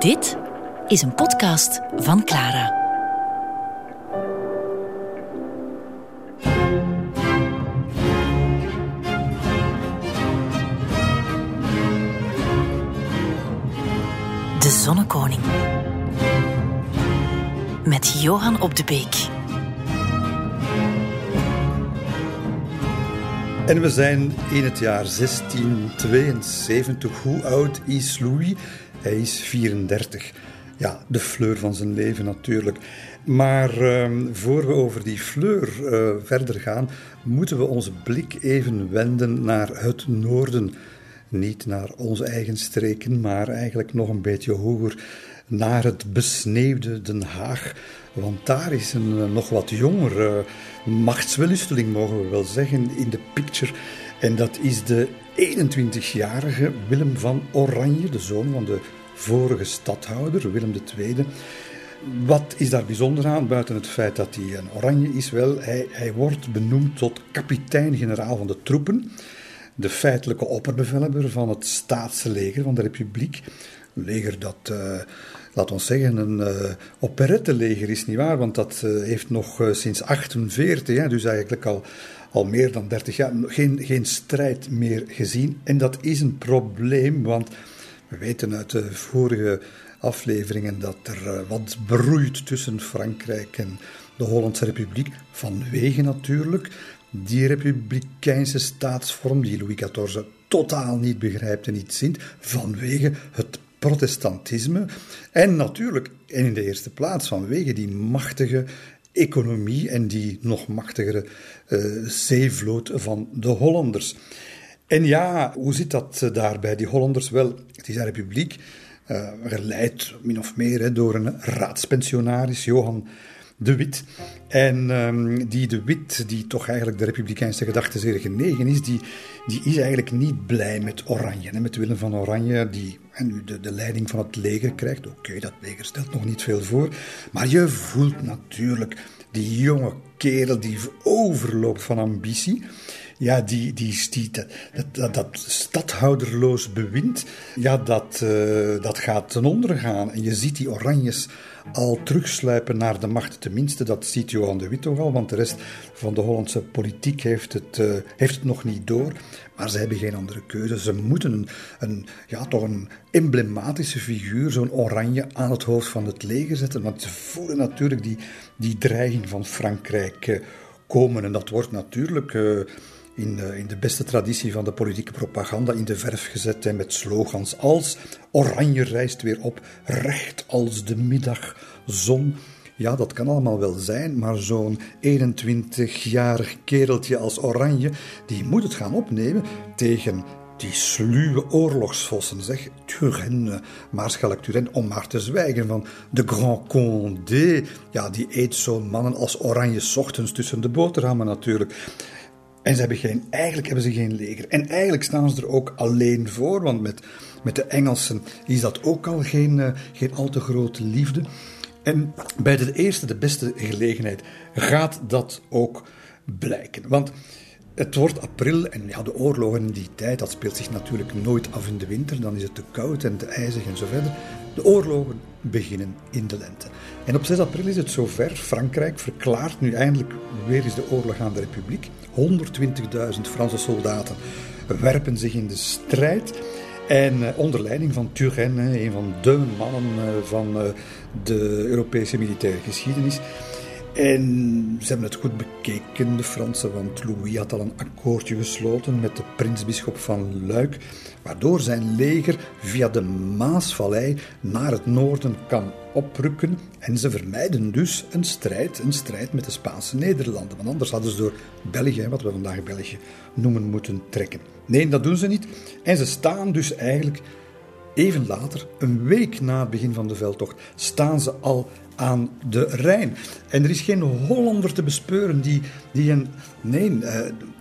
Dit is een podcast van Clara. De Zonnekoning. Met Johan op de Beek. En we zijn in het jaar 1672. Hoe oud is Louis? Hij is 34. Ja, de fleur van zijn leven natuurlijk. Maar uh, voor we over die fleur uh, verder gaan, moeten we onze blik even wenden naar het noorden. Niet naar onze eigen streken, maar eigenlijk nog een beetje hoger naar het besneeuwde Den Haag. Want daar is een uh, nog wat jongere machtswellusteling, mogen we wel zeggen, in de picture. En dat is de 21-jarige Willem van Oranje, de zoon van de vorige stadhouder, Willem II. Wat is daar bijzonder aan, buiten het feit dat hij een oranje is? Wel, hij, hij wordt benoemd tot kapitein-generaal van de troepen, de feitelijke opperbevelhebber van het staatsleger van de republiek. Een leger dat, uh, laat ons zeggen, een uh, operetteleger is, nietwaar? Want dat uh, heeft nog sinds 48, ja, dus eigenlijk al, al meer dan 30 jaar, geen, geen strijd meer gezien. En dat is een probleem, want we weten uit de vorige afleveringen dat er wat broeit tussen Frankrijk en de Hollandse Republiek, vanwege natuurlijk die republikeinse staatsvorm die Louis XIV totaal niet begrijpt en niet zint, vanwege het protestantisme en natuurlijk, en in de eerste plaats vanwege die machtige economie en die nog machtigere uh, zeevloot van de Hollanders. En ja, hoe zit dat uh, daar bij die Hollanders? Wel, het is een republiek, uh, geleid min of meer hè, door een raadspensionaris, Johan de Wit. En um, die De Wit, die toch eigenlijk de republikeinse gedachte zeer genegen is, die, die is eigenlijk niet blij met Oranje. Met Willem van Oranje, die en nu de, de leiding van het leger krijgt. Oké, dat leger stelt nog niet veel voor. Maar je voelt natuurlijk die jonge kerel die overloopt van ambitie. Ja, die, die, die, dat, dat, dat stadhouderloos bewind, ja, dat, uh, dat gaat ten onder gaan. En je ziet die oranjes al terugsluipen naar de macht. Tenminste, dat ziet Johan de Witt toch al, want de rest van de Hollandse politiek heeft het, uh, heeft het nog niet door. Maar ze hebben geen andere keuze. Ze moeten een, ja, toch een emblematische figuur, zo'n oranje, aan het hoofd van het leger zetten. Want ze voelen natuurlijk die, die dreiging van Frankrijk uh, komen. En dat wordt natuurlijk. In, in, de beste traditie van de politieke propaganda in de verf gezet en met slogans als Oranje reist weer op, recht als de middagzon. Ja, dat kan allemaal wel zijn, maar zo'n 21-jarig kereltje als Oranje, die moet het gaan opnemen tegen die sluwe oorlogsvossen, zeg, Turenne, Maarschalk Turenne, om maar te zwijgen van de Grand Condé. Ja, die eet zo'n mannen als Oranje ochtends tussen de boterhammen natuurlijk. En ze hebben geen, eigenlijk hebben ze geen leger. En eigenlijk staan ze er ook alleen voor, want met, met de Engelsen is dat ook al geen, uh, geen al te grote liefde. En bij de eerste, de beste gelegenheid, gaat dat ook blijken. Want het wordt april en ja, de oorlogen in die tijd, dat speelt zich natuurlijk nooit af in de winter. Dan is het te koud en te ijzig en zo verder. De oorlogen beginnen in de lente. En op 6 april is het zover. Frankrijk verklaart nu eindelijk weer eens de oorlog aan de republiek. 120.000 Franse soldaten werpen zich in de strijd. En eh, onder leiding van Turenne, een van de mannen eh, van eh, de Europese militaire geschiedenis. En ze hebben het goed bekeken, de Fransen, want Louis had al een akkoordje gesloten met de prinsbisschop van Luik, waardoor zijn leger via de Maasvallei naar het noorden kan oprukken. En ze vermijden dus een strijd, een strijd met de Spaanse Nederlanden. Want anders hadden ze door België, wat we vandaag België noemen, moeten trekken. Nee, dat doen ze niet. En ze staan dus eigenlijk even later, een week na het begin van de veldtocht, staan ze al aan de Rijn. En er is geen Hollander te bespeuren die, die een. Nee, uh,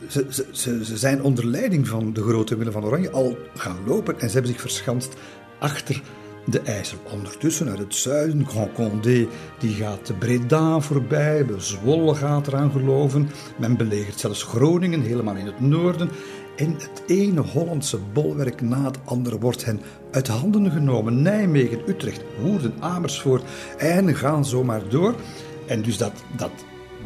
ze, ze, ze zijn onder leiding van de grote Willem van Oranje al gaan lopen en ze hebben zich verschanst achter de IJssel. Ondertussen uit het zuiden, Grand Condé die gaat de Breda voorbij, Zwolle gaat eraan geloven. Men belegert zelfs Groningen, helemaal in het noorden. En het ene Hollandse bolwerk na het andere wordt hen uit handen genomen. Nijmegen, Utrecht, Woerden, Amersfoort en gaan zo maar door. En dus dat, dat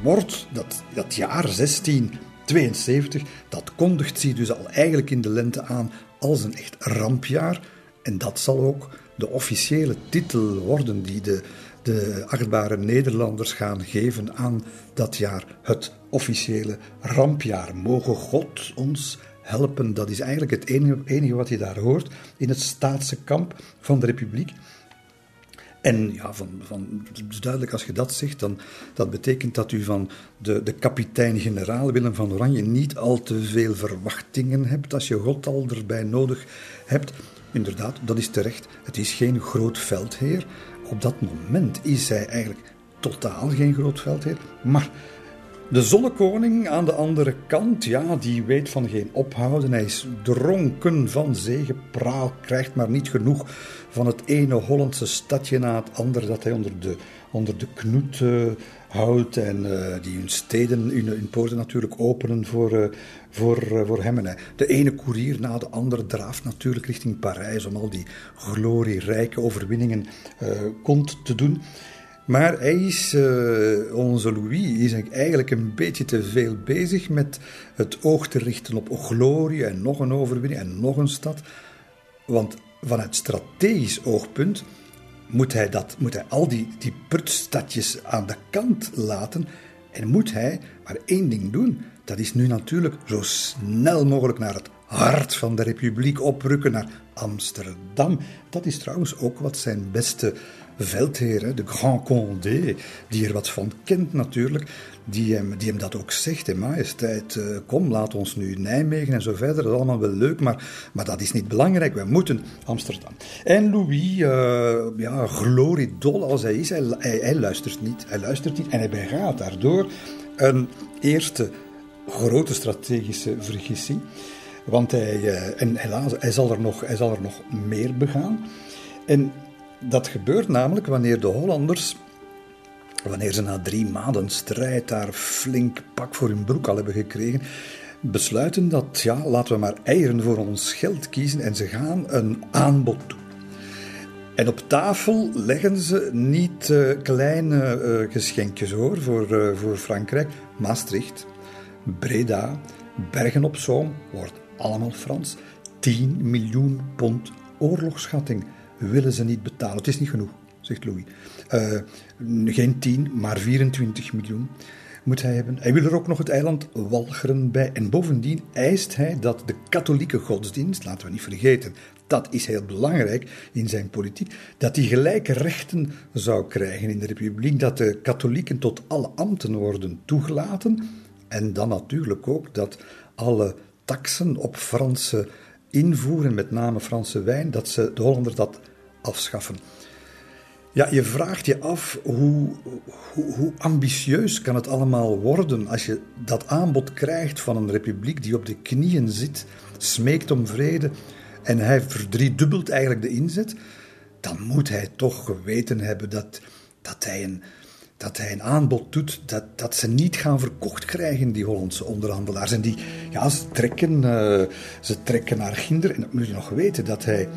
wordt, dat, dat jaar 1672, dat kondigt zich dus al eigenlijk in de lente aan als een echt rampjaar. En dat zal ook de officiële titel worden die de, de achtbare Nederlanders gaan geven aan dat jaar. Het officiële rampjaar. Mogen God ons helpen. Dat is eigenlijk het enige, enige wat je daar hoort in het staatse kamp van de Republiek. En ja, van, van, duidelijk als je dat zegt, dan dat betekent dat u van de, de kapitein-generaal Willem van Oranje niet al te veel verwachtingen hebt als je God al erbij nodig hebt. Inderdaad, dat is terecht. Het is geen groot veldheer. Op dat moment is hij eigenlijk totaal geen groot veldheer. Maar de zonnekoning aan de andere kant, ja, die weet van geen ophouden. Hij is dronken van zegepraal, krijgt maar niet genoeg van het ene Hollandse stadje na het andere dat hij onder de, onder de knoet houdt. En uh, die hun steden, hun, hun, poorten natuurlijk openen voor, uh, voor, voor hem. En hij, de ene koerier na de andere draaft natuurlijk richting Parijs om al die glorierijke overwinningen kont te doen. Maar hij is, uh, onze Louis, is eigenlijk een beetje te veel bezig met het oog te richten op glorie en nog een overwinning en nog een stad. Want vanuit strategisch oogpunt moet hij, dat, moet hij al die, die putstadjes aan de kant laten en moet hij maar één ding doen. Dat is nu natuurlijk zo snel mogelijk naar het hart van de republiek oprukken, naar Amsterdam. Dat is trouwens ook wat zijn beste veldheer, de Grand Condé, die er wat van kent natuurlijk, die hem, die hem dat ook zegt. In majesteit, uh, kom, laat ons nu Nijmegen en zo verder. Dat is allemaal wel leuk, maar, maar dat is niet belangrijk. We moeten Amsterdam. En Louis, uh, ja, gloriedol als hij is, hij, luistert niet. Hij luistert niet en hij begaat daardoor een eerste grote strategische vergissing. Want hij, uh, en helaas, hij zal, er nog, hij zal er nog meer begaan. En dat gebeurt namelijk wanneer de Hollanders, wanneer ze na drie maanden strijd daar flink pak voor hun broek al hebben gekregen, besluiten dat, ja, laten we maar eieren voor ons geld kiezen en ze gaan een aanbod doen. En op tafel leggen ze niet uh, kleine uh, geschenkjes hoor, voor, uh, voor Frankrijk. Maastricht, Breda, Bergen op Zoom, wordt allemaal Frans. 10 miljoen pond oorlogsschatting willen ze niet betalen. Het is niet genoeg, zegt Louis. Uh, geen 10, maar 24 miljoen moet hij hebben. Hij wil er ook nog het eiland Walcheren bij. En bovendien eist hij dat de katholieke godsdienst, laten we niet vergeten, dat is heel belangrijk in zijn politiek, dat die gelijke rechten zou krijgen in de republiek, dat de katholieken tot alle ambten worden toegelaten. En dan natuurlijk ook dat alle taxen op Franse invoeren, met name Franse wijn, dat ze, de Hollanders dat afschaffen. Ja, je vraagt je af hoe, hoe, hoe, ambitieus kan het allemaal worden als je dat aanbod krijgt van een republiek die op de knieën zit, smeekt om vrede en hij verdriedubbelt eigenlijk de inzet. Dan moet hij toch geweten hebben dat, dat, hij, een, dat hij een aanbod doet dat, dat ze niet gaan verkocht krijgen, die Hollandse onderhandelaars. En die, ja, ze trekken, uh, ze trekken naar Ginder. En dan moet je nog weten dat hij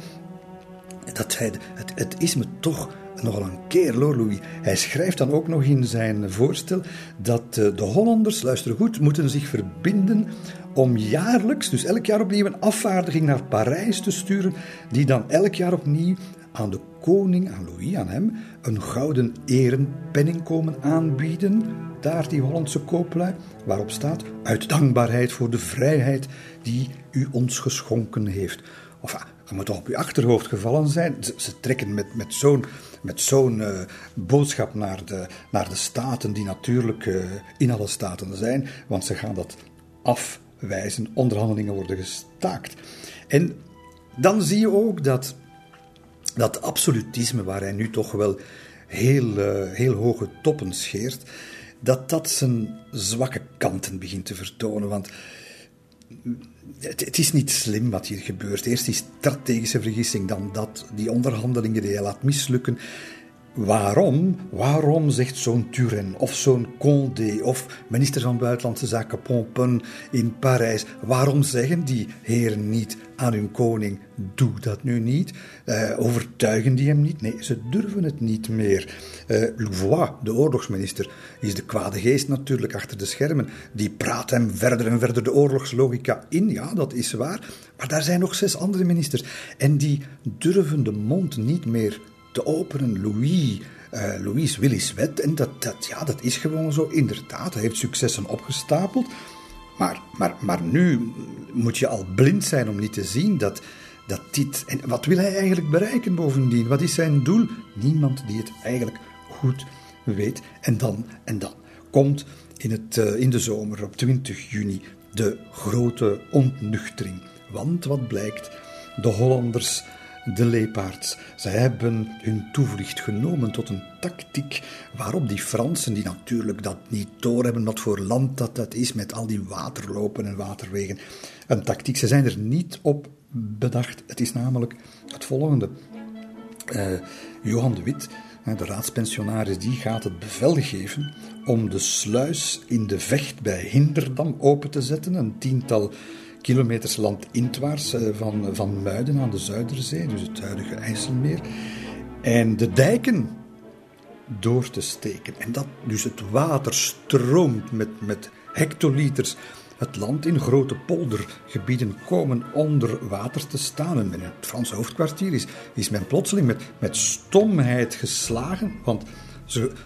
dat hij, het, het is me toch nogal een keer, hoor, Louis. Hij schrijft dan ook nog in zijn voorstel dat eh, de Hollanders, luister goed, moeten zich verbinden om jaarlijks, dus elk jaar opnieuw, een afvaardiging naar Parijs te sturen, die dan elk jaar opnieuw aan de koning, aan Louis, aan hem, een gouden erenpenning komen aanbieden, daar die Hollandse kooplui, waarop staat, uit dankbaarheid voor de vrijheid die u ons geschonken heeft. Of je moet toch op je achterhoofd gevallen zijn. Ze, trekken met, met zo'n uh, boodschap naar de, naar de staten, die natuurlijk uh, in alle staten zijn, want ze gaan dat afwijzen. Onderhandelingen worden gestaakt. En dan zie je ook dat dat absolutisme, waar hij nu toch wel heel, uh, heel hoge toppen scheert, dat dat zijn zwakke kanten begint te vertonen. Want het, is niet slim wat hier gebeurt. Eerst die strategische vergissing, dan dat, die onderhandelingen die hij laat mislukken. Waarom, waarom zegt zo'n Turenne of zo'n Condé of minister van Buitenlandse Zaken Pompon in Parijs, waarom zeggen die heren niet aan hun koning, doe dat nu niet? Uh, overtuigen die hem niet? Nee, ze durven het niet meer. Uh, Louvois, de oorlogsminister, is de kwade geest natuurlijk achter de schermen. Die praat hem verder en verder de oorlogslogica in, ja, dat is waar. Maar daar zijn nog zes andere ministers. En die durven de mond niet meer te openen. Louis, uh, Louis Willis Wet. En dat, dat, ja, dat is gewoon zo. Inderdaad, hij heeft successen opgestapeld. Maar, maar, maar nu moet je al blind zijn om niet te zien dat, dat dit. En wat wil hij eigenlijk bereiken bovendien? Wat is zijn doel? Niemand die het eigenlijk goed weet. En dan, en dan komt in, het, uh, in de zomer op 20 juni de grote ontnuchtering. Want wat blijkt? De Hollanders de Leepaards. Zij hebben hun toevlucht genomen tot een tactiek waarop die Fransen, die natuurlijk dat niet doorhebben wat voor land dat dat is, met al die waterlopen en waterwegen, een tactiek. Ze zijn er niet op bedacht. Het is namelijk het volgende. Uh, Johan de Wit, de raadspensionaris, die gaat het bevel geven om de sluis in de vecht bij Hinderdam open te zetten. Een tiental kilometers landinwaarts eh, van, van Muiden aan de Zuiderzee, dus het huidige IJsselmeer. En de dijken door te steken. En dat dus het water stroomt met, met hectoliters het land in grote poldergebieden komen onder water te staan. En in het Franse hoofdkwartier is, is men plotseling met, met stomheid geslagen, want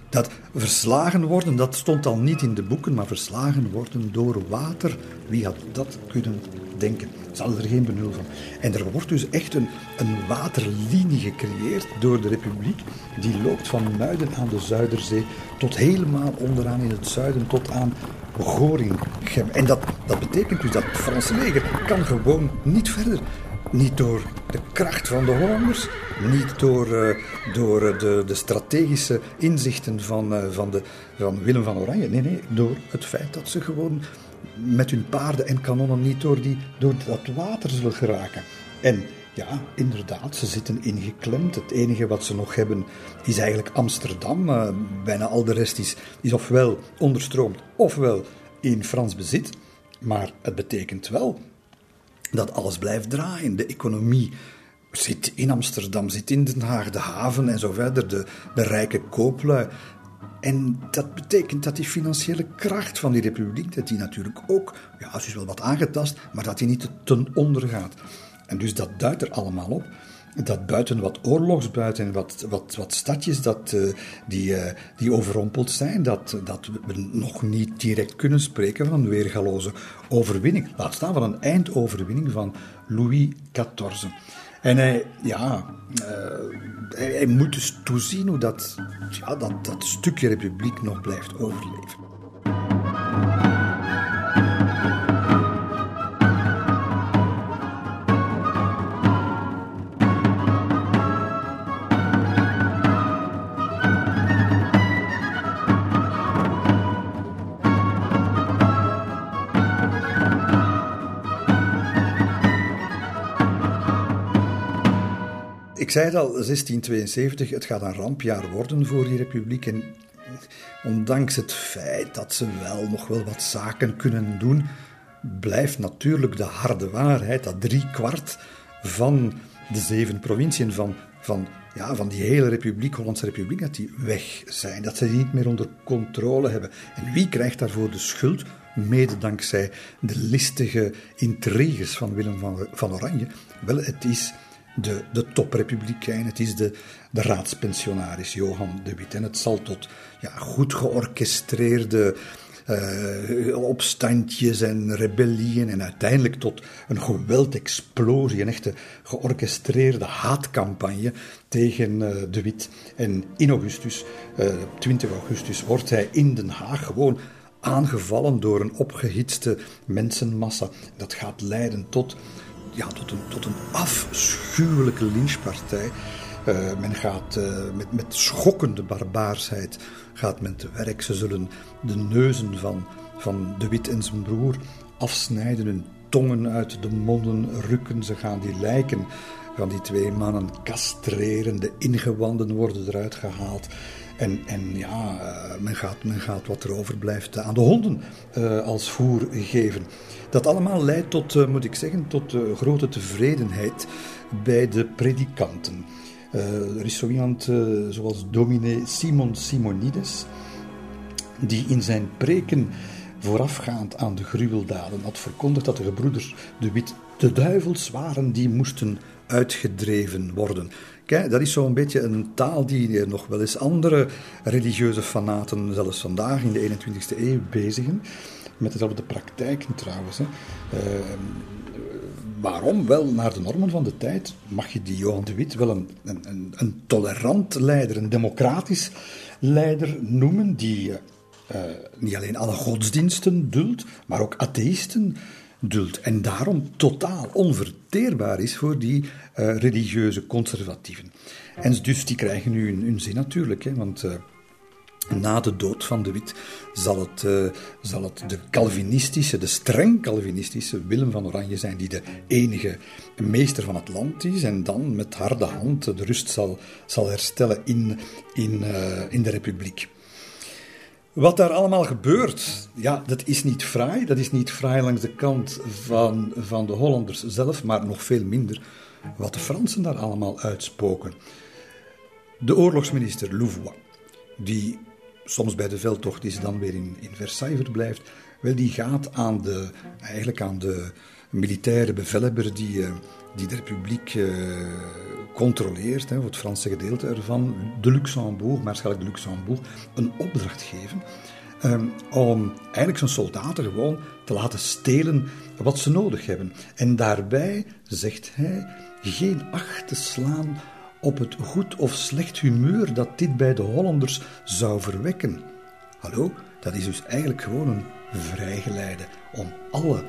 dat verslagen worden, dat stond al niet in de boeken, maar verslagen worden door water. Wie had dat kunnen denken? Ze hadden er geen benul van. En er wordt dus echt een, een waterlinie gecreëerd door de Republiek. Die loopt van Muiden aan de Zuiderzee tot helemaal onderaan in het zuiden, tot aan Goringem. En dat, dat betekent dus dat het Franse leger kan gewoon niet verder. Niet door de kracht van de Hollanders, niet door, uh, door eh, de, de, strategische inzichten van, uh, van, de, van Willem van Oranje. Nee, nee, door het feit dat ze gewoon met hun paarden en kanonnen niet door, die, door dat water zullen geraken. En ja, inderdaad, ze zitten ingeklemd. Het enige wat ze nog hebben is eigenlijk Amsterdam. Bijna al de rest is, is ofwel onderstroomd ofwel in Frans bezit. Maar het betekent wel dat alles blijft draaien. De economie zit in Amsterdam, zit in Den Haag, de haven en zo verder, de, de rijke kooplui. En dat betekent dat die financiële kracht van die republiek, dat die natuurlijk ook, ja, ze is wel wat aangetast, maar dat die niet ten onder gaat. En dus dat duidt er allemaal op dat buiten wat oorlogsbuiten en wat, wat, wat stadjes dat, uh, die, uh, die overrompeld zijn, dat, dat we nog niet direct kunnen spreken van een weergaloze overwinning. Laat staan van een eindoverwinning van Louis XIV. En hij, ja, uh, hij, hij, moet dus toezien hoe dat, ja, dat, dat stukje republiek nog blijft overleven. Ik zei het al, 1672, het gaat een rampjaar worden voor die republiek. En ondanks het feit dat ze wel nog wel wat zaken kunnen doen, blijft natuurlijk de harde waarheid dat drie kwart van de zeven provinciën van, van, ja, van die hele republiek, Hollandse republiek, dat die weg zijn. Dat ze die niet meer onder controle hebben. En wie krijgt daarvoor de schuld? Mede dankzij de listige intriges van Willem van, van Oranje. Wel, het is de, de toprepublikein, het is de, de raadspensionaris Johan de Wit. En het zal tot ja, goed georchestreerde uh, opstandjes en rebellieën en uiteindelijk tot een geweldexplosie, een echte georchestreerde haatcampagne tegen uh, de Wit. En in augustus, uh, eh, 20 augustus, wordt hij in Den Haag gewoon aangevallen door een opgehitste mensenmassa. Dat gaat leiden tot tot, een, tot een afschuwelijke lynchpartij. Uh, men gaat uh, met, met schokkende barbaarsheid gaat men te werk. Ze zullen de neuzen van, van de Wit en zijn broer afsnijden, hun tongen uit de monden rukken. Ze gaan die lijken gaan die twee mannen castreren, de ingewanden worden eruit gehaald. En, en ja, eh, men gaat, men gaat wat er overblijft aan de honden als voer geven. Dat allemaal leidt tot, uh, moet ik zeggen, tot grote tevredenheid bij de predikanten. er is zo iemand zoals dominee Simon Simonides, die in zijn preken voorafgaand aan de gruweldaden had verkondigd dat de gebroeders de Wit de duivels waren die moesten uitgedreven worden. Kijk, dat is zo'n beetje een taal die nog wel eens andere religieuze fanaten, zelfs vandaag in de 21ste eeuw, bezigen. Met dezelfde praktijken trouwens. Hè. Uh, waarom? Wel, naar de normen van de tijd mag je die Johan de Wit wel een, een, een tolerant leider, een democratisch leider noemen, die uh, niet alleen alle godsdiensten duldt, maar ook atheïsten duldt. En daarom totaal onverteerbaar is voor die uh, religieuze conservatieven. En dus die krijgen nu hun, hun zin natuurlijk, hè, want... Na de dood van de Wit zal het, uh, zal het de Calvinistische, de streng Calvinistische Willem van Oranje zijn die de enige meester van het land is en dan met harde hand de rust zal, zal herstellen in, in, uh, in de Republiek. Wat daar allemaal gebeurt, ja, dat is niet fraai. Dat is niet fraai langs de kant van, van de Hollanders zelf, maar nog veel minder wat de Fransen daar allemaal uitspoken. De oorlogsminister Louvois, die soms bij de veldtocht is dan weer in, in Versailles verblijft, wel, die gaat aan de, eigenlijk aan de militaire bevelhebber die, eh, die de republiek uh, controleert, hè, het Franse gedeelte ervan, de Luxembourg, Maarschalk de Luxembourg, een opdracht geven um, om eigenlijk zijn soldaten gewoon te laten stelen wat ze nodig hebben. En daarbij zegt hij geen acht te slaan op het goed of slecht humeur dat dit bij de Hollanders zou verwekken. Hallo, dat is dus eigenlijk gewoon een vrijgeleide om alle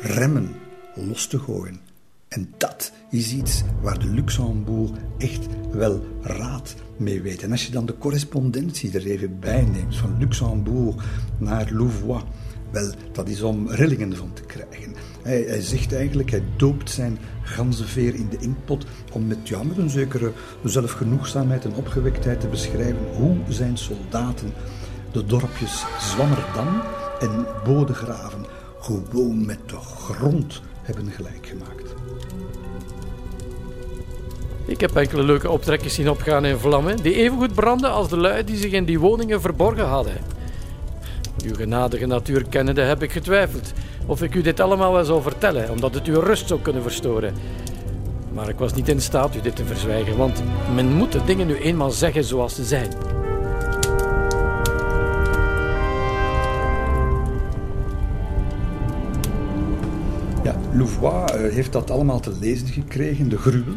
remmen los te gooien. En dat is iets waar de Luxembourg echt wel raad mee weet. En als je dan de correspondentie er even bij neemt van Luxembourg naar Louvois, wel, dat is om rillingen van te krijgen. Hij, zegt eigenlijk, hij doopt zijn ganzenveer in de inkpot om met, ja, met een zekere zelfgenoegzaamheid en opgewektheid te beschrijven hoe zijn soldaten de dorpjes Zwammerdam en Bodegraven gewoon met de grond hebben gelijk gemaakt. Ik heb enkele leuke optrekkers zien opgaan in vlammen, die evengoed branden als de lui die zich in die woningen verborgen hadden. Uw genadige natuur kennende heb ik getwijfeld of ik u dit allemaal wel zou vertellen, omdat het uw rust zou kunnen verstoren. Maar ik was niet in staat u dit te verzwijgen, want men moet de dingen nu eenmaal zeggen zoals ze zijn. Ja, Louvois eh, heeft dat allemaal te lezen gekregen, de gruwel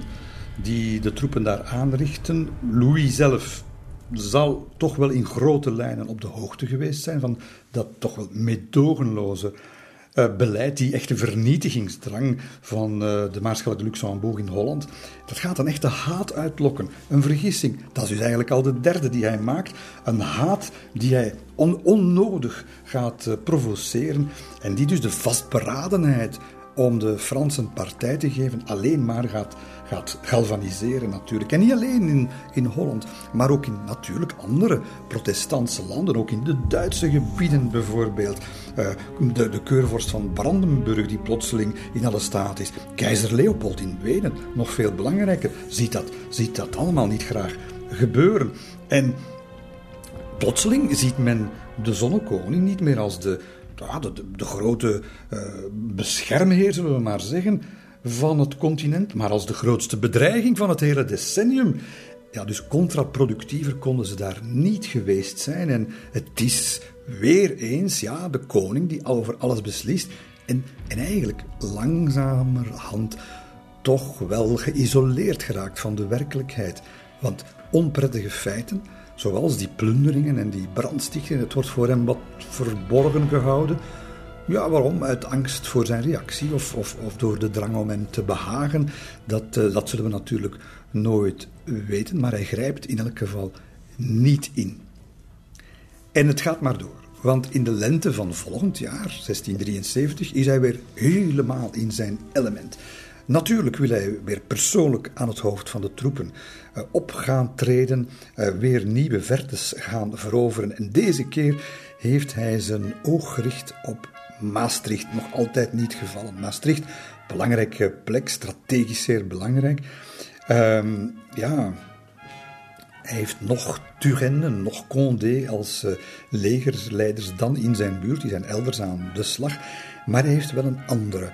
die de troepen daar aanrichten. Louis zelf zal toch wel in grote lijnen op de hoogte geweest zijn van dat toch wel meedogenloze uh, beleid, die echte vernietigingsdrang van uh, de Maarschalk de Luxembourg in Holland. Dat gaat een echte haat uitlokken, een vergissing. Dat is dus eigenlijk al de derde die hij maakt. Een haat die hij on onnodig gaat uh, provoceren en die dus de vastberadenheid om de Fransen partij te geven alleen maar gaat gaat galvaniseren natuurlijk. En niet alleen in, in Holland, maar ook in natuurlijk andere protestantse landen, ook in de Duitse gebieden bijvoorbeeld. Uh, de, de keurvorst van Brandenburg die plotseling in alle staat is. Keizer Leopold in Wenen, nog veel belangrijker, ziet dat, ziet dat allemaal niet graag gebeuren. En plotseling ziet men de zonnekoning niet meer als de, de, de, grote uh, beschermheer, zullen we maar zeggen, van het continent, maar als de grootste bedreiging van het hele decennium. Ja, dus contraproductiever konden ze daar niet geweest zijn. En het is weer eens ja, de koning die over alles beslist. En, en eigenlijk langzamerhand toch wel geïsoleerd geraakt van de werkelijkheid. Want onprettige feiten, zoals die plunderingen en die brandstichtingen, het wordt voor hem wat verborgen gehouden. Ja, waarom? Uit angst voor zijn reactie of, of, of door de drang om hem te behagen. Dat, uh, dat zullen we natuurlijk nooit weten, maar hij grijpt in elk geval niet in. En het gaat maar door. Want in de lente van volgend jaar, 1673, is hij weer helemaal in zijn element. Natuurlijk wil hij weer persoonlijk aan het hoofd van de troepen uh, op gaan treden, uh, weer nieuwe vertes gaan veroveren. En deze keer heeft hij zijn oog gericht op Maastricht. Nog altijd niet gevallen. Maastricht, belangrijke plek, strategisch zeer belangrijk. Um, ja, hij heeft nog Turenne, nog Condé als uh, legersleiders dan in zijn buurt. Die zijn elders aan de slag. Maar hij heeft wel een andere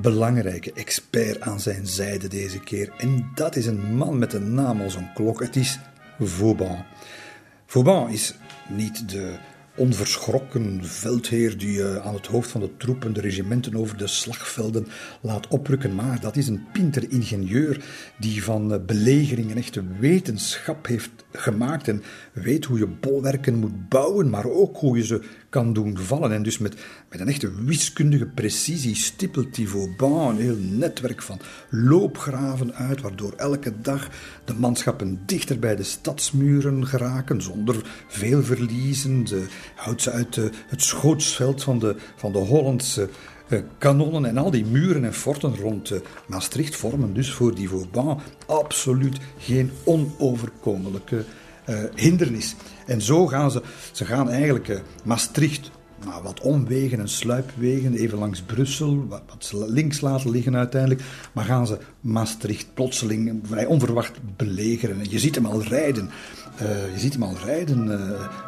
belangrijke expert aan zijn zijde deze keer. En dat is een man met een naam als een klok. Het is Vauban. Vauban is niet de onverschrokken veldheer die uh, aan het hoofd van de troepen de regimenten over de slagvelden laat oprukken. Maar dat is een pinter ingenieur die van uh, belegering een echte wetenschap heeft gemaakt en weet hoe je bolwerken moet bouwen, maar ook hoe je ze kan doen vallen. En dus met, met een echte wiskundige precisie stippelt die Vauban een heel netwerk van loopgraven uit, waardoor elke dag de manschappen dichter bij de stadsmuren geraken, zonder veel verliezen. Ze houdt ze uit het schootsveld van de, van de Hollandse uh, kanonnen en al die muren en forten rond uh, Maastricht vormen dus voor die Vauban absoluut geen onoverkomelijke uh, hindernis. En zo gaan ze, ze gaan eigenlijk Maastricht nou, wat omwegen en sluipwegen, even langs Brussel, wat, wat, links laten liggen uiteindelijk. Maar gaan ze Maastricht plotseling vrij onverwacht belegeren. En je ziet hem al rijden. Uh, je ziet hem al rijden. Uh,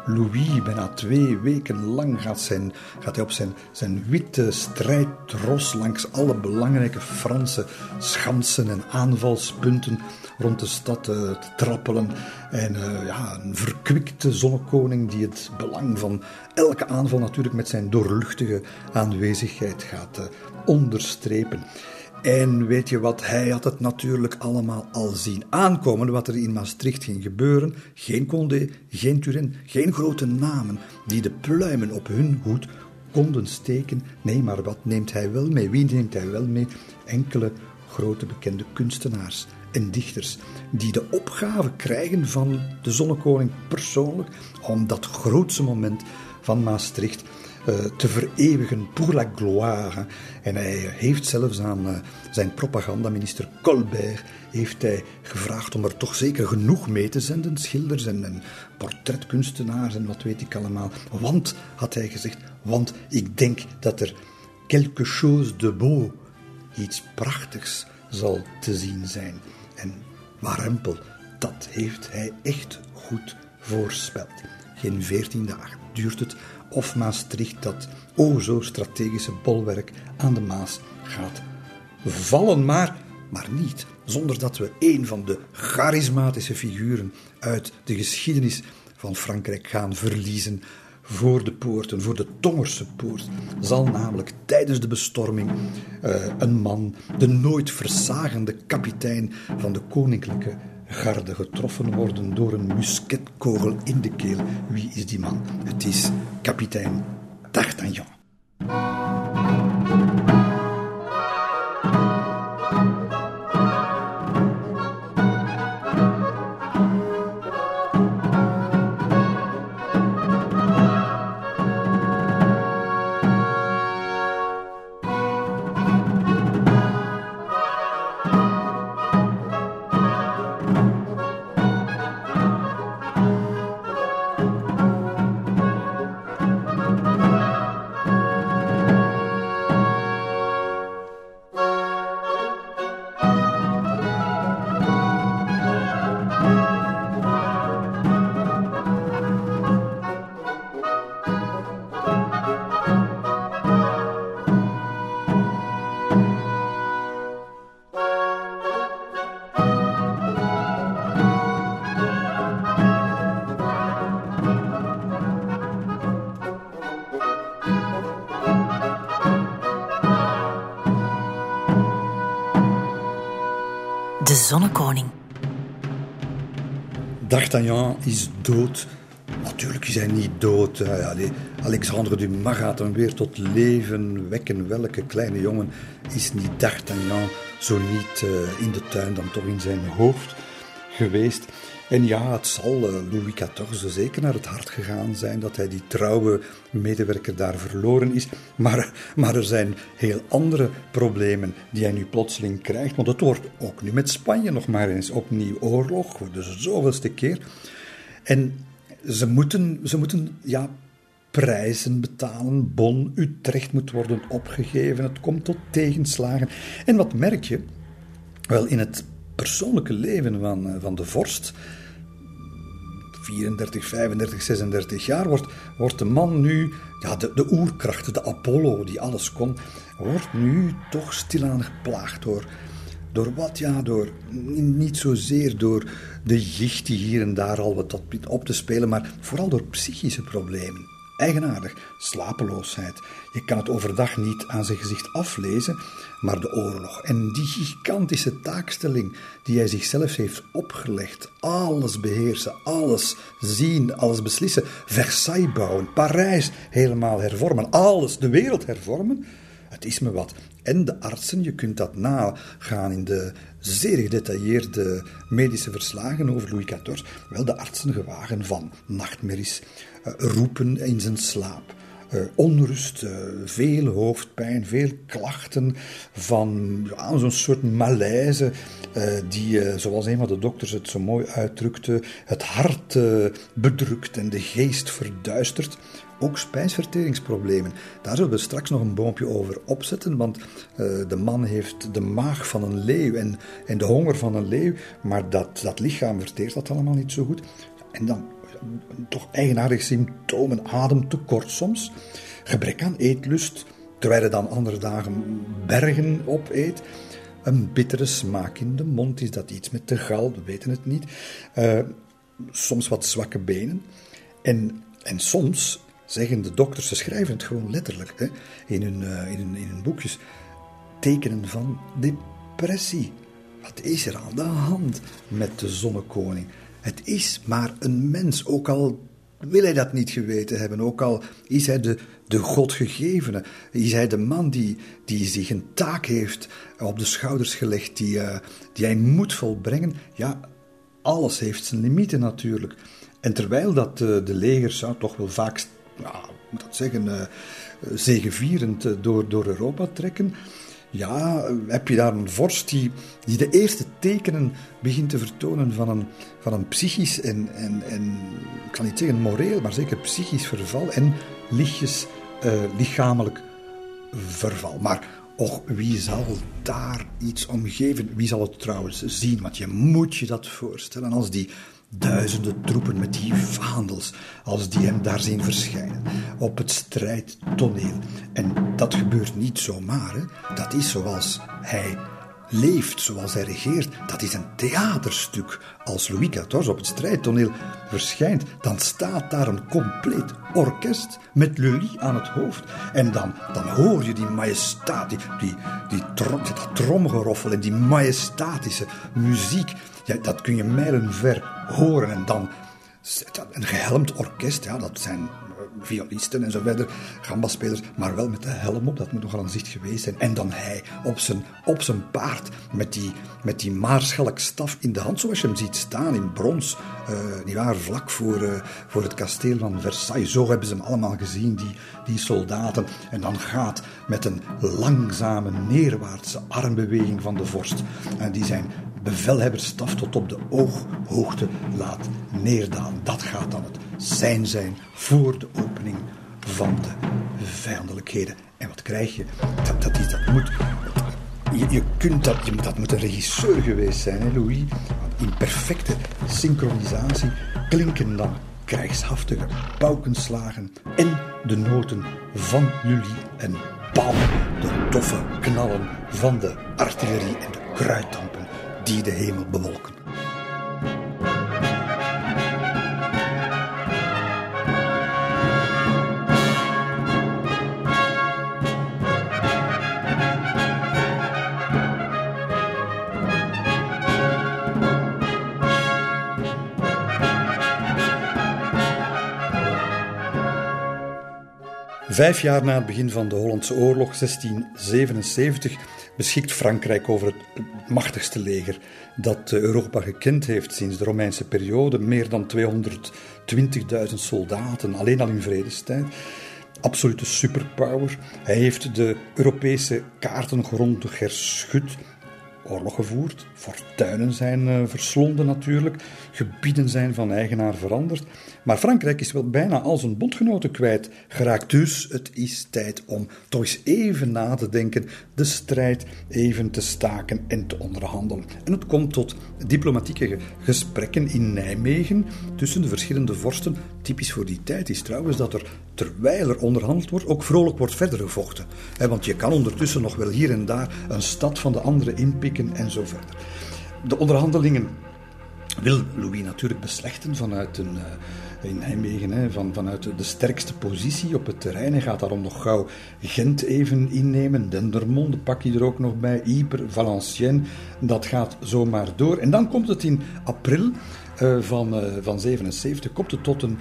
Louis, bijna twee weken lang gaat, gaat hij op zijn, zijn witte strijdros langs alle belangrijke Franse schansen en aanvalspunten rond de stad uh, te trappelen. En ja, een verkwikte zonnekoning die het belang van elke aanval natuurlijk met zijn doorluchtige aanwezigheid gaat onderstrepen. En weet je wat, hij had het natuurlijk allemaal al zien aankomen, wat er in Maastricht ging gebeuren. Geen Condé, geen Turenne, geen grote namen die de pluimen op hun hoed konden steken. Nee, maar wat neemt hij wel mee? Wie neemt hij wel mee? Enkele grote bekende kunstenaars en dichters die de opgave krijgen van de Zonnekoning persoonlijk om dat grootste moment van Maastricht uh, te vereeuwigen pour la gloire. En hij heeft zelfs aan uh, zijn propagandaminister Colbert heeft hij gevraagd om er toch zeker genoeg mee te zenden, schilders en, en portretkunstenaars en wat weet ik allemaal. Want, had hij gezegd, want ik denk dat er quelque chose de beau, iets prachtigs, zal te zien zijn. En warempel, dat heeft hij echt goed voorspeld. Geen veertien dagen duurt het of Maastricht, dat o zo strategische bolwerk aan de Maas, gaat vallen. Maar, maar niet zonder dat we een van de charismatische figuren uit de geschiedenis van Frankrijk gaan verliezen. Voor de poorten, voor de Tongerse poort, zal namelijk tijdens de bestorming uh, een man, de nooit verzagende kapitein van de koninklijke garde getroffen worden door een musketkogel in de keel. Wie is die man? Het is kapitein D'Artagnan. Is dood. Natuurlijk is hij niet dood. Alexandre Dumas gaat hem weer tot leven wekken. Welke kleine jongen is niet D'Artagnan, zo niet uh, in de tuin, dan toch in zijn hoofd? geweest. En ja, het zal uh, Louis XIV zeker naar het hart gegaan zijn dat hij die trouwe medewerker daar verloren is. Maar, maar er zijn heel andere problemen die hij nu plotseling krijgt. Want het wordt ook nu met Spanje nog maar eens opnieuw oorlog, de zoveelste keer. En ze moeten, ze moeten ja, prijzen betalen. Bon, Utrecht moet worden opgegeven. Het komt tot tegenslagen. En wat merk je? Wel, in het persoonlijke leven van, eh, van de vorst, 34, 35, 36 jaar, wordt, wordt de man nu, ja, de, de oerkracht, de Apollo die alles kon, wordt nu toch stilaan geplaagd door, door wat? Ja, door niet zozeer door de jicht die hier en daar al wat op te spelen, maar vooral door psychische problemen. Eigenaardig, slapeloosheid. Je kan het overdag niet aan zijn gezicht aflezen, maar de oorlog en die gigantische taakstelling die hij zichzelf heeft opgelegd. Alles beheersen, alles zien, alles beslissen. Versailles bouwen, Parijs helemaal hervormen, alles, de wereld hervormen. Het is me wat. En de artsen, je kunt dat nagaan in de zeer gedetailleerde medische verslagen over Louis XIV. Wel, de artsen gewagen van nachtmerries, eh, roepen in zijn slaap. Uh, onrust, uh, veel hoofdpijn, veel klachten van zo'n soort malaise die, zoals een van de dokters het zo mooi uitdrukte, het hart bedrukt en de geest verduistert. Ook spijsverteringsproblemen. Daar zullen we straks nog een boompje over opzetten, want de man heeft de maag van een leeuw en, en de honger van een leeuw, maar dat, dat lichaam verteert dat allemaal niet zo goed. En dan toch eigenaardige symptomen, ademtekort soms, gebrek aan eetlust, terwijl hij dan andere dagen bergen opeet. Een bittere smaak in de mond, is dat iets met de gal, we weten het niet. Uh, soms wat zwakke benen. En, en soms zeggen de dokters, ze schrijven het gewoon letterlijk hè, in, hun, uh, in, hun, in boekjes, tekenen van depressie. Wat is er aan de hand met de zonnekoning? Het is maar een mens, ook al wil hij dat niet geweten hebben, ook al is hij de, de Godgegevene, is hij de man die, die zich een taak heeft op de schouders gelegd, die, uh, die hij moet volbrengen. Ja, alles heeft zijn limieten natuurlijk. En terwijl dat de legers zou toch wel vaak, ja, moet dat zeggen, uh, zegevierend door, door Europa trekken, ja, heb je daar een vorst die, die de eerste tekenen begint te vertonen van een, van een psychisch en, en, en, ik kan niet zeggen moreel, maar zeker psychisch verval en lichtjes uh, lichamelijk verval. Maar och, wie zal daar iets om geven? Wie zal het trouwens zien? Want je moet je dat voorstellen als die duizenden troepen met die vaandels, als die hem daar zien verschijnen, op het strijdtoneel. En dat gebeurt niet zomaar, hè. dat is zoals hij leeft, zoals hij regeert. Dat is een theaterstuk. Als Louis XIV op het strijdtoneel verschijnt, dan staat daar een compleet orkest met Lully aan het hoofd. En dan, dan hoor je die majestaat, die, die, die dat tromgeroffel en die majestatische muziek. Ja, dat kun je mijlenver horen. En dan een gehelmd orkest, ja, dat zijn violisten en zo verder, gambaspelers, maar wel met de helm op, dat moet nogal een zicht geweest zijn. En dan hij op zijn, op zijn paard met die, met die maarschalkstaf in de hand, zoals je hem ziet staan in brons, die waren vlak voor, uh, voor het kasteel van Versailles. Zo hebben ze hem allemaal gezien, die, die soldaten. En dan gaat met een langzame neerwaartse armbeweging van de vorst, en die zijn bevelhebberstaf tot op de ooghoogte laat neerdalen. Dat gaat dan het zijn zijn voor de opening van de vijandelijkheden. En wat krijg je? Dat, dat, dat moet. Je, je kunt dat, je, dat moet een regisseur geweest zijn, hè, Louis. In perfecte synchronisatie klinken dan krijgshaftige paukenslagen en de noten van Lully en bam, de toffe knallen van de artillerie en de kruiddampen die de hemel bewolken. Vijf jaar na het begin van de Hollandse Oorlog, 1677, beschikt Frankrijk over het machtigste leger dat Europa gekend heeft sinds de Romeinse periode. Meer dan 220.000 soldaten, alleen al in vredestijd. Absolute superpower. Hij heeft de Europese kaarten grondig herschud oorlog gevoerd, fortuinen zijn uh, verslonden natuurlijk, gebieden zijn van eigenaar veranderd. Maar Frankrijk is wel bijna al zijn bondgenoten kwijt geraakt. Dus het is tijd om toch eens even na te denken, de strijd even te staken en te onderhandelen. En het komt tot diplomatieke gesprekken in Nijmegen tussen de verschillende vorsten. Typisch voor die tijd is trouwens dat er, terwijl er onderhandeld wordt, ook vrolijk wordt verder gevochten. Want je kan ondertussen nog wel hier en daar een stad van de andere inpikken en zo verder. De onderhandelingen wil Louis natuurlijk beslechten vanuit een, uh, in Nijmegen, hè, van, vanuit de sterkste positie op het terrein. Hij gaat daarom nog gauw Gent even innemen, Dendermonde pak je er ook nog bij, Ypres, Valenciennes. Dat gaat zomaar door. En dan komt het in april uh, van, uh, van 77, komt het tot een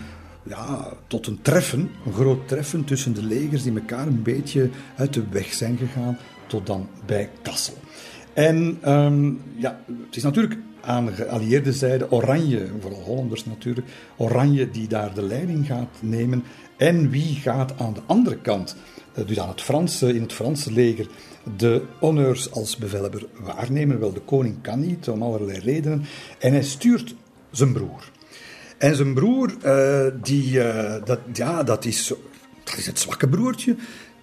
ja, tot een treffen, een groot treffen tussen de legers die elkaar een beetje uit de weg zijn gegaan, tot dan bij Kassel. En um, ja, het is natuurlijk aan de geallieerde zijde Oranje, vooral Hollanders natuurlijk, Oranje die daar de leiding gaat nemen. En wie gaat aan de andere kant, eh, dus aan het Franse, in het Franse leger, de honneurs als bevelhebber waarnemen? Wel, de koning kan niet, om allerlei redenen. En hij stuurt zijn broer. En zijn broer, uh, die, uh, dat, ja, dat is, dat is het zwakke broertje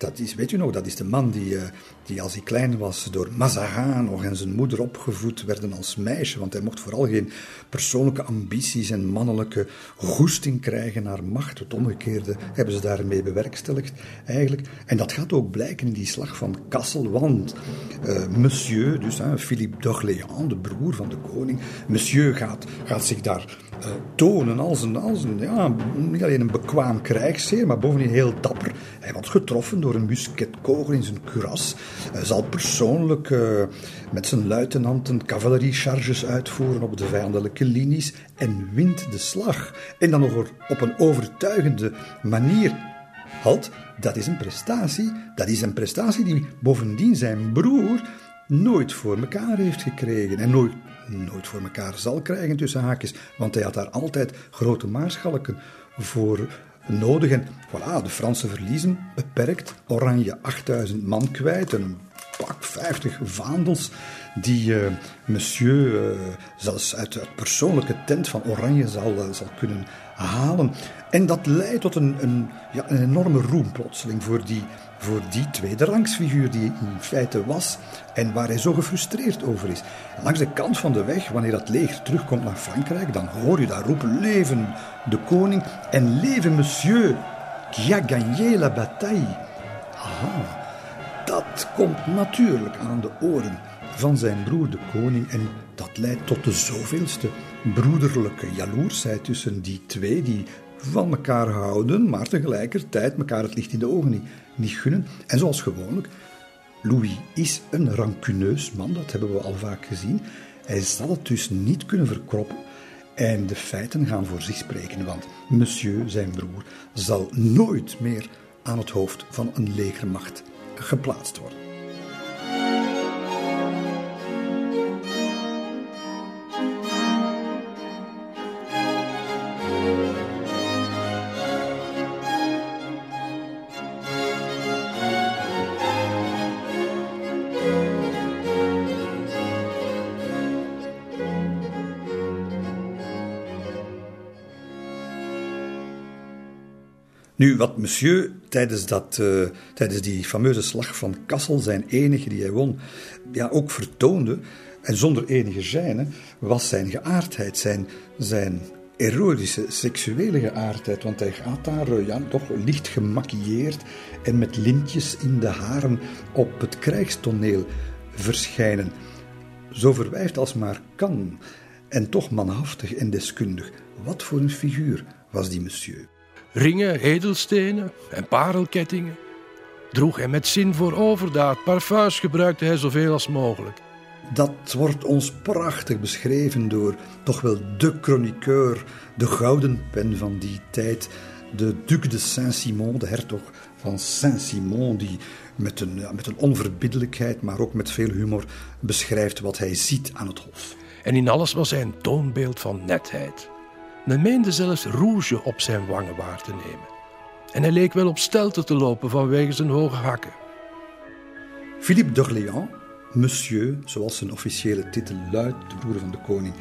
dat is, weet u nog, dat is de man die, eh, die als hij klein was door Mazarin nog en zijn moeder opgevoed werden als meisje. Want hij mocht vooral geen persoonlijke ambities en mannelijke goesting krijgen naar macht. Het omgekeerde hebben ze daarmee bewerkstelligd eigenlijk. En dat gaat ook blijken in die slag van Kassel. Want uh, monsieur, dus Philippe d'Orléans, de broer van de koning, monsieur gaat, gaat zich daar uh, tonen als een, als een ja, niet alleen een bekwaam krijgsheer, maar bovendien heel dapper. Hij wordt getroffen door een musketkogel in zijn kuras. Hij zal persoonlijk uh, met zijn luitenanten cavalerie-charges uitvoeren op de vijandelijke linies en wint de slag. En dan nog op een overtuigende manier. Halt, dat is een prestatie. Dat is een prestatie die bovendien zijn broer nooit voor elkaar heeft gekregen en nooit, nooit voor elkaar zal krijgen tussen haakjes, want hij had daar altijd grote maarschalken voor nodig. En voilà, de Fransen verliezen beperkt. Oranje 8000 man kwijt en een pak 50 vaandels die uh, monsieur uh, zelfs uit het persoonlijke tent van Oranje zal, uh, zal kunnen halen. En dat leidt tot een, een, ja, een enorme roem plotseling voor die, voor die tweede rangsfiguur die in feite was en waar hij zo gefrustreerd over is. langs de kant van de weg, wanneer dat leger terugkomt naar Frankrijk, dan hoor je daar roepen: Leven de koning en leven monsieur qui a gagné la bataille. Aha, dat komt natuurlijk aan de oren van zijn broer de koning en dat leidt tot de zoveelste broederlijke jaloersheid tussen die twee die van elkaar houden, maar tegelijkertijd elkaar het licht in de ogen niet, niet gunnen. En zoals gewoonlijk, Louis is een rancuneus man, dat hebben we al vaak gezien. Hij zal het dus niet kunnen verkroppen. En de feiten gaan voor zich spreken, want monsieur, zijn broer, zal nooit meer aan het hoofd van een legermacht geplaatst worden. Nu, wat monsieur tijdens, dat, uh, tijdens die fameuze slag van Kassel, zijn enige die hij won, ja, ook vertoonde, en zonder enige gêne, was zijn geaardheid, zijn, zijn erotische, seksuele geaardheid. Want hij gaat daar ja, toch licht gemaquilleerd en met lintjes in de haren op het krijgstoneel verschijnen. Zo verwijfd als maar kan, en toch manhaftig en deskundig. Wat voor een figuur was die monsieur? Ringen, edelstenen en parelkettingen. Droeg hij met zin voor overdaad, parfums gebruikte hij zoveel als mogelijk. Dat wordt ons prachtig beschreven door toch wel de chroniqueur, de gouden pen van die tijd, de Duc de Saint-Simon, de hertog van Saint-Simon, die met een, ja, met een onverbiddelijkheid, maar ook met veel humor beschrijft wat hij ziet aan het hof. En in alles was hij een toonbeeld van netheid. Men meende zelfs rouge op zijn wangen waar te nemen. En hij leek wel op stelten te lopen vanwege zijn hoge hakken. Philippe d'Orléans, monsieur, zoals zijn officiële titel luidt, de broer van de koning.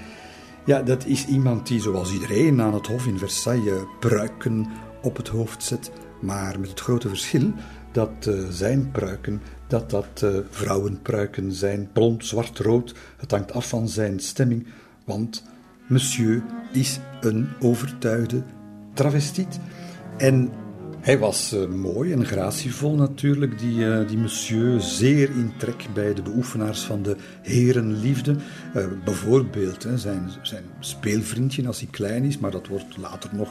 Ja, dat is iemand die, zoals iedereen aan het hof in Versailles, pruiken op het hoofd zet. Maar met het grote verschil dat uh, zijn pruiken, dat dat uh, vrouwenpruiken zijn, blond, zwart, rood. Het hangt af van zijn stemming, want monsieur is een overtuigde travestiet. En hij was uh, mooi en gratievol natuurlijk, die, uh, die monsieur, zeer in trek bij de beoefenaars van de herenliefde. Uh, bijvoorbeeld hè, zijn, zijn speelvriendje als hij klein is, maar dat wordt later nog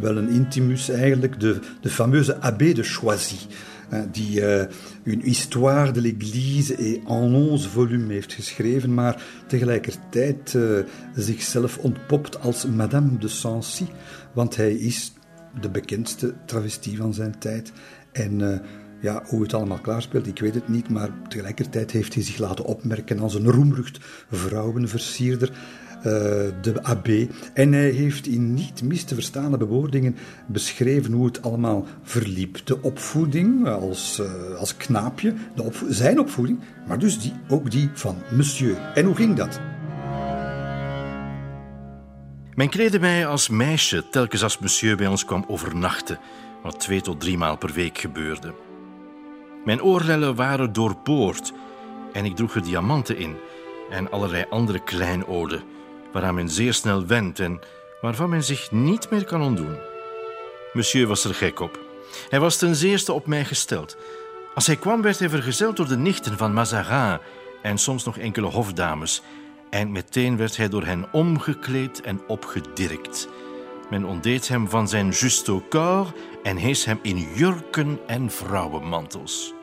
wel een intimus eigenlijk, de, de fameuze abbé de Choisy. Die une histoire de l'Église en onze volumes heeft geschreven, maar tegelijkertijd zichzelf ontpopt als Madame de Sancy, want hij is de bekendste travestie van zijn tijd. En ja, hoe het allemaal klaarspeelt, ik weet het niet, maar tegelijkertijd heeft hij zich laten opmerken als een roemrucht vrouwenversierder. Uh, de abbé. En hij heeft in niet mis te verstaande bewoordingen beschreven hoe het allemaal verliep. De opvoeding als, uh, als knaapje, de zijn opvoeding, maar dus die, ook die van monsieur. En hoe ging dat? Men kleedde mij als meisje telkens als monsieur bij ons kwam overnachten, wat twee tot drie maal per week gebeurde. Mijn oorlellen waren doorboord en ik droeg er diamanten in en allerlei andere kleinoden, waaraan men zeer snel wendt en waarvan men zich niet meer kan ontdoen. Monsieur was er gek op. Hij was ten zeerste op mij gesteld. Als hij kwam, werd hij vergezeld door de nichten van Mazarin en soms nog enkele hofdames en meteen werd hij door hen omgekleed en opgedirkt. Men ontdeed hem van zijn justo corps en hees hem in jurken en vrouwenmantels.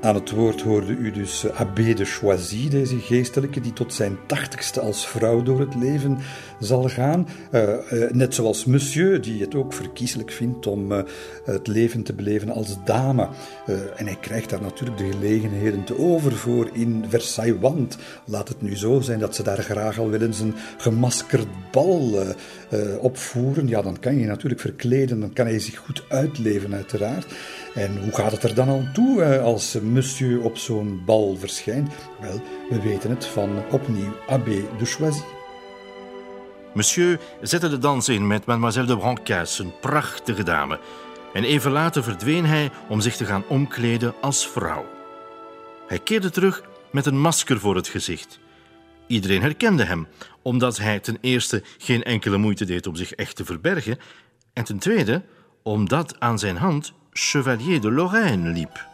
Aan het woord hoorde u dus eh, Abbé de Choisy, deze geestelijke, die tot zijn tachtigste als vrouw door het leven zal gaan. Uh, uh, net zoals Monsieur, die het ook verkieselijk vindt om uh, het leven te beleven als dame. en hij krijgt daar natuurlijk de gelegenheden te over voor in Versailles. Want laat het nu zo zijn dat ze daar graag al willen zijn gemaskerd bal opvoeren. Ja, dan kan je natuurlijk verkleden, dan kan hij zich goed uitleven, uiteraard. En hoe gaat het er dan aan toe als monsieur op zo'n bal verschijnt? Wel, we weten het van opnieuw Abbé de Choisy. Monsieur zette de dans in met mademoiselle de Brancas, een prachtige dame. En even later verdween hij om zich te gaan omkleden als vrouw. Hij keerde terug met een masker voor het gezicht. Iedereen herkende hem, omdat hij ten eerste geen enkele moeite deed om zich echt te verbergen, en ten tweede omdat aan zijn hand Chevalier de Lorraine liep.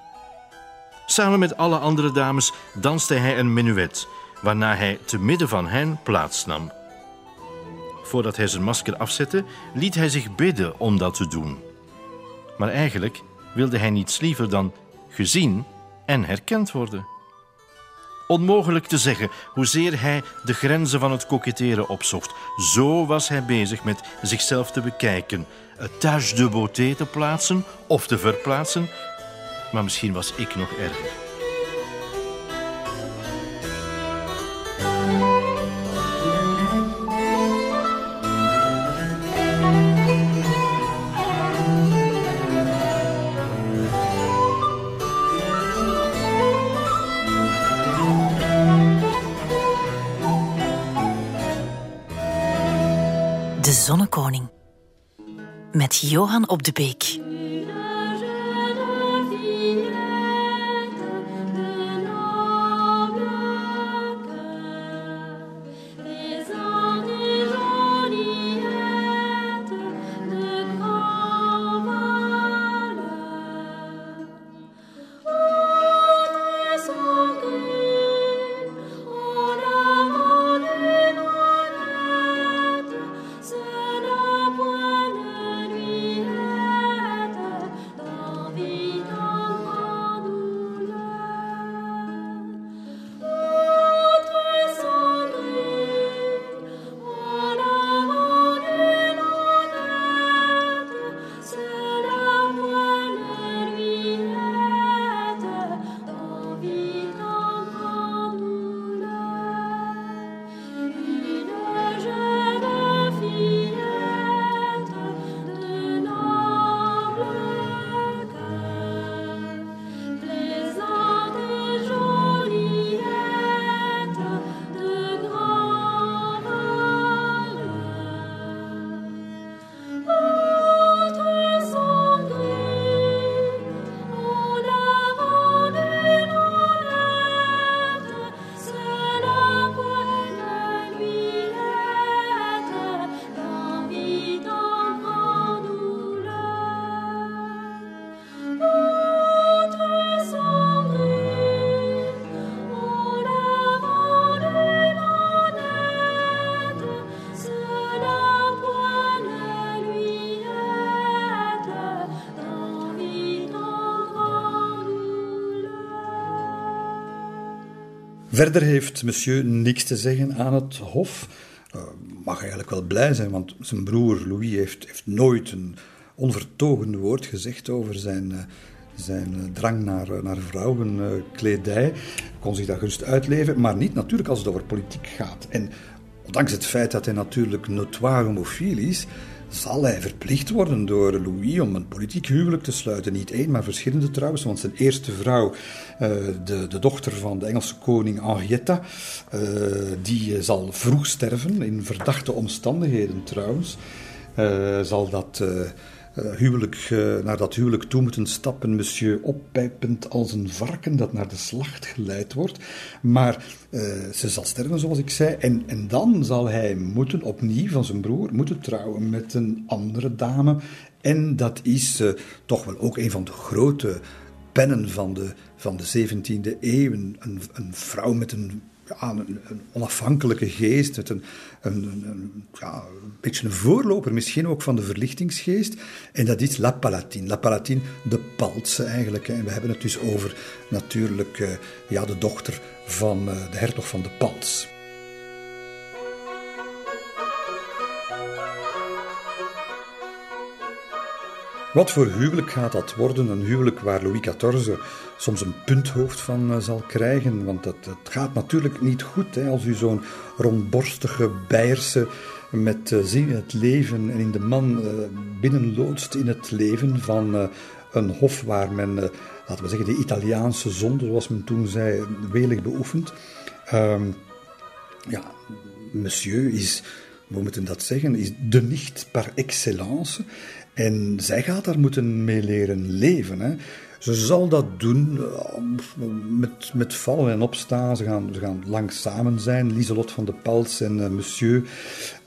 Samen met alle andere dames danste hij een menuet, waarna hij te midden van hen plaatsnam. Voordat hij zijn masker afzette, liet hij zich bidden om dat te doen. Maar eigenlijk wilde hij niets liever dan gezien en herkend worden. Onmogelijk te zeggen hoezeer hij de grenzen van het koketteren opzocht. Zo was hij bezig met zichzelf te bekijken, het tâche de beauté te plaatsen of te verplaatsen. Maar misschien was ik nog erger. De Zonnekoning. Met Johan op de Beek. Verder heeft monsieur niks te zeggen aan het hof. Uh, mag eigenlijk wel blij zijn, want zijn broer Louis heeft, heeft nooit een onvertogen woord gezegd over zijn, uh, zijn uh, drang naar, naar vrouwenkledij. Kon zich daar gerust uitleven, maar niet natuurlijk als het over politiek gaat. En ondanks het feit dat hij natuurlijk notoire homofiel is, zal hij verplicht worden door Louis om een politiek huwelijk te sluiten. Niet één, maar verschillende trouwens. Want zijn eerste vrouw, uh, de, de, dochter van de Engelse koning Henrietta, uh, die zal vroeg sterven, in verdachte omstandigheden trouwens. Zal dat uh, huwelijk, uh, naar dat huwelijk toe moeten stappen, monsieur oppijpend als een varken dat naar de slacht geleid wordt. Maar uh, ze zal sterven, zoals ik zei, en, en dan zal hij moeten, opnieuw van zijn broer, moeten trouwen met een andere dame. En dat is toch wel ook een van de grote pennen van de, van de 17e eeuw. Een, een vrouw met een een, een, onafhankelijke geest, met een, een, ja, een beetje een voorloper misschien ook van de verlichtingsgeest. En dat is La Palatine. La Palatine, de Paltse eigenlijk. En we hebben het dus over natuurlijk uh, ja, de dochter van uh, de hertog van de Pals. Wat voor huwelijk gaat dat worden? Een huwelijk waar Louis XIV soms een punthoofd van uh, zal krijgen. Want het, het, gaat natuurlijk niet goed hè, als u zo'n rondborstige Beierse met uh, zin in het leven en in de man uh, binnenloodst in het leven van een hof waar men, laten we zeggen, de Italiaanse zonde, zoals men toen zei, welig beoefent. Um, ja, monsieur is, hoe moeten dat zeggen, is de nicht par excellence. En zij gaat daar moeten mee leren leven. Hè. Ze zal dat doen uh, met, met vallen en opstaan. Ze gaan, ze gaan lang samen zijn, Lieselot van de Pels en uh, Monsieur.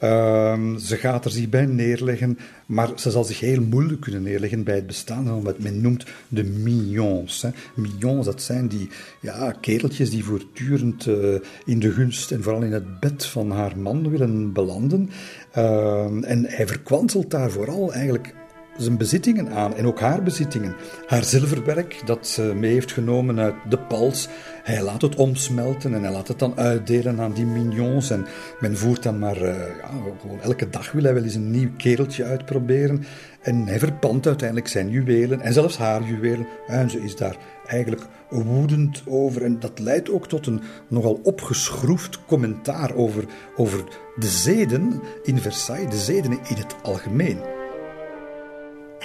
Uh, ze gaat er zich bij neerleggen, maar ze zal zich heel moeilijk kunnen neerleggen bij het bestaan van wat men noemt de mignons. Hè. Mignons, dat zijn die ja, kereltjes die voortdurend uh, in de gunst en vooral in het bed van haar man willen belanden. Ehm, en hij verkwanselt daar vooral eigenlijk zijn bezittingen aan en ook haar bezittingen. Haar zilverwerk dat ze mee heeft genomen uit de pals. Hij laat het omsmelten en hij laat het dan uitdelen aan die mignons. En men voert dan maar, uh, ja, gewoon elke dag wil hij wel eens een nieuw kereltje uitproberen. En hij verpant uiteindelijk zijn juwelen en zelfs haar juwelen. En ze is daar eigenlijk woedend over. En dat leidt ook tot een nogal opgeschroefd commentaar over, over de zeden in Versailles, de zeden in het algemeen.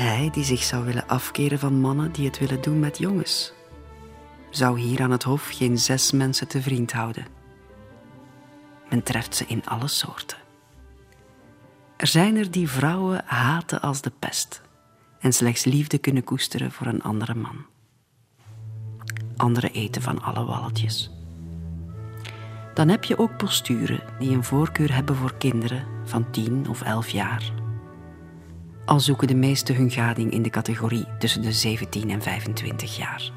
Hij die zich zou willen afkeren van mannen die het willen doen met jongens, zou hier aan het hof geen zes mensen te vriend houden. Men treft ze in alle soorten. Er zijn er die vrouwen haten als de pest en slechts liefde kunnen koesteren voor een andere man. Anderen eten van alle walletjes. Dan heb je ook posturen die een voorkeur hebben voor kinderen van tien of elf jaar al zoeken de meesten hun gading in de categorie tussen de 17 en 25 jaar.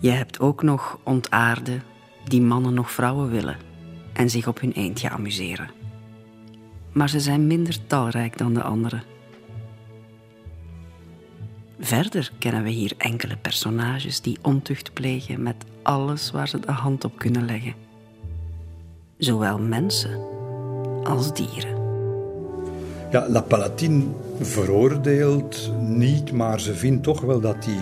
Je hebt ook nog ontaarde die mannen nog vrouwen willen en zich op hun eentje amuseren. Maar ze zijn minder talrijk dan de anderen. Verder kennen we hier enkele personages die ontucht plegen met alles waar ze de hand op kunnen leggen. Zowel mensen als dieren. Ja, La Palatine veroordeelt niet, maar ze vindt toch wel dat die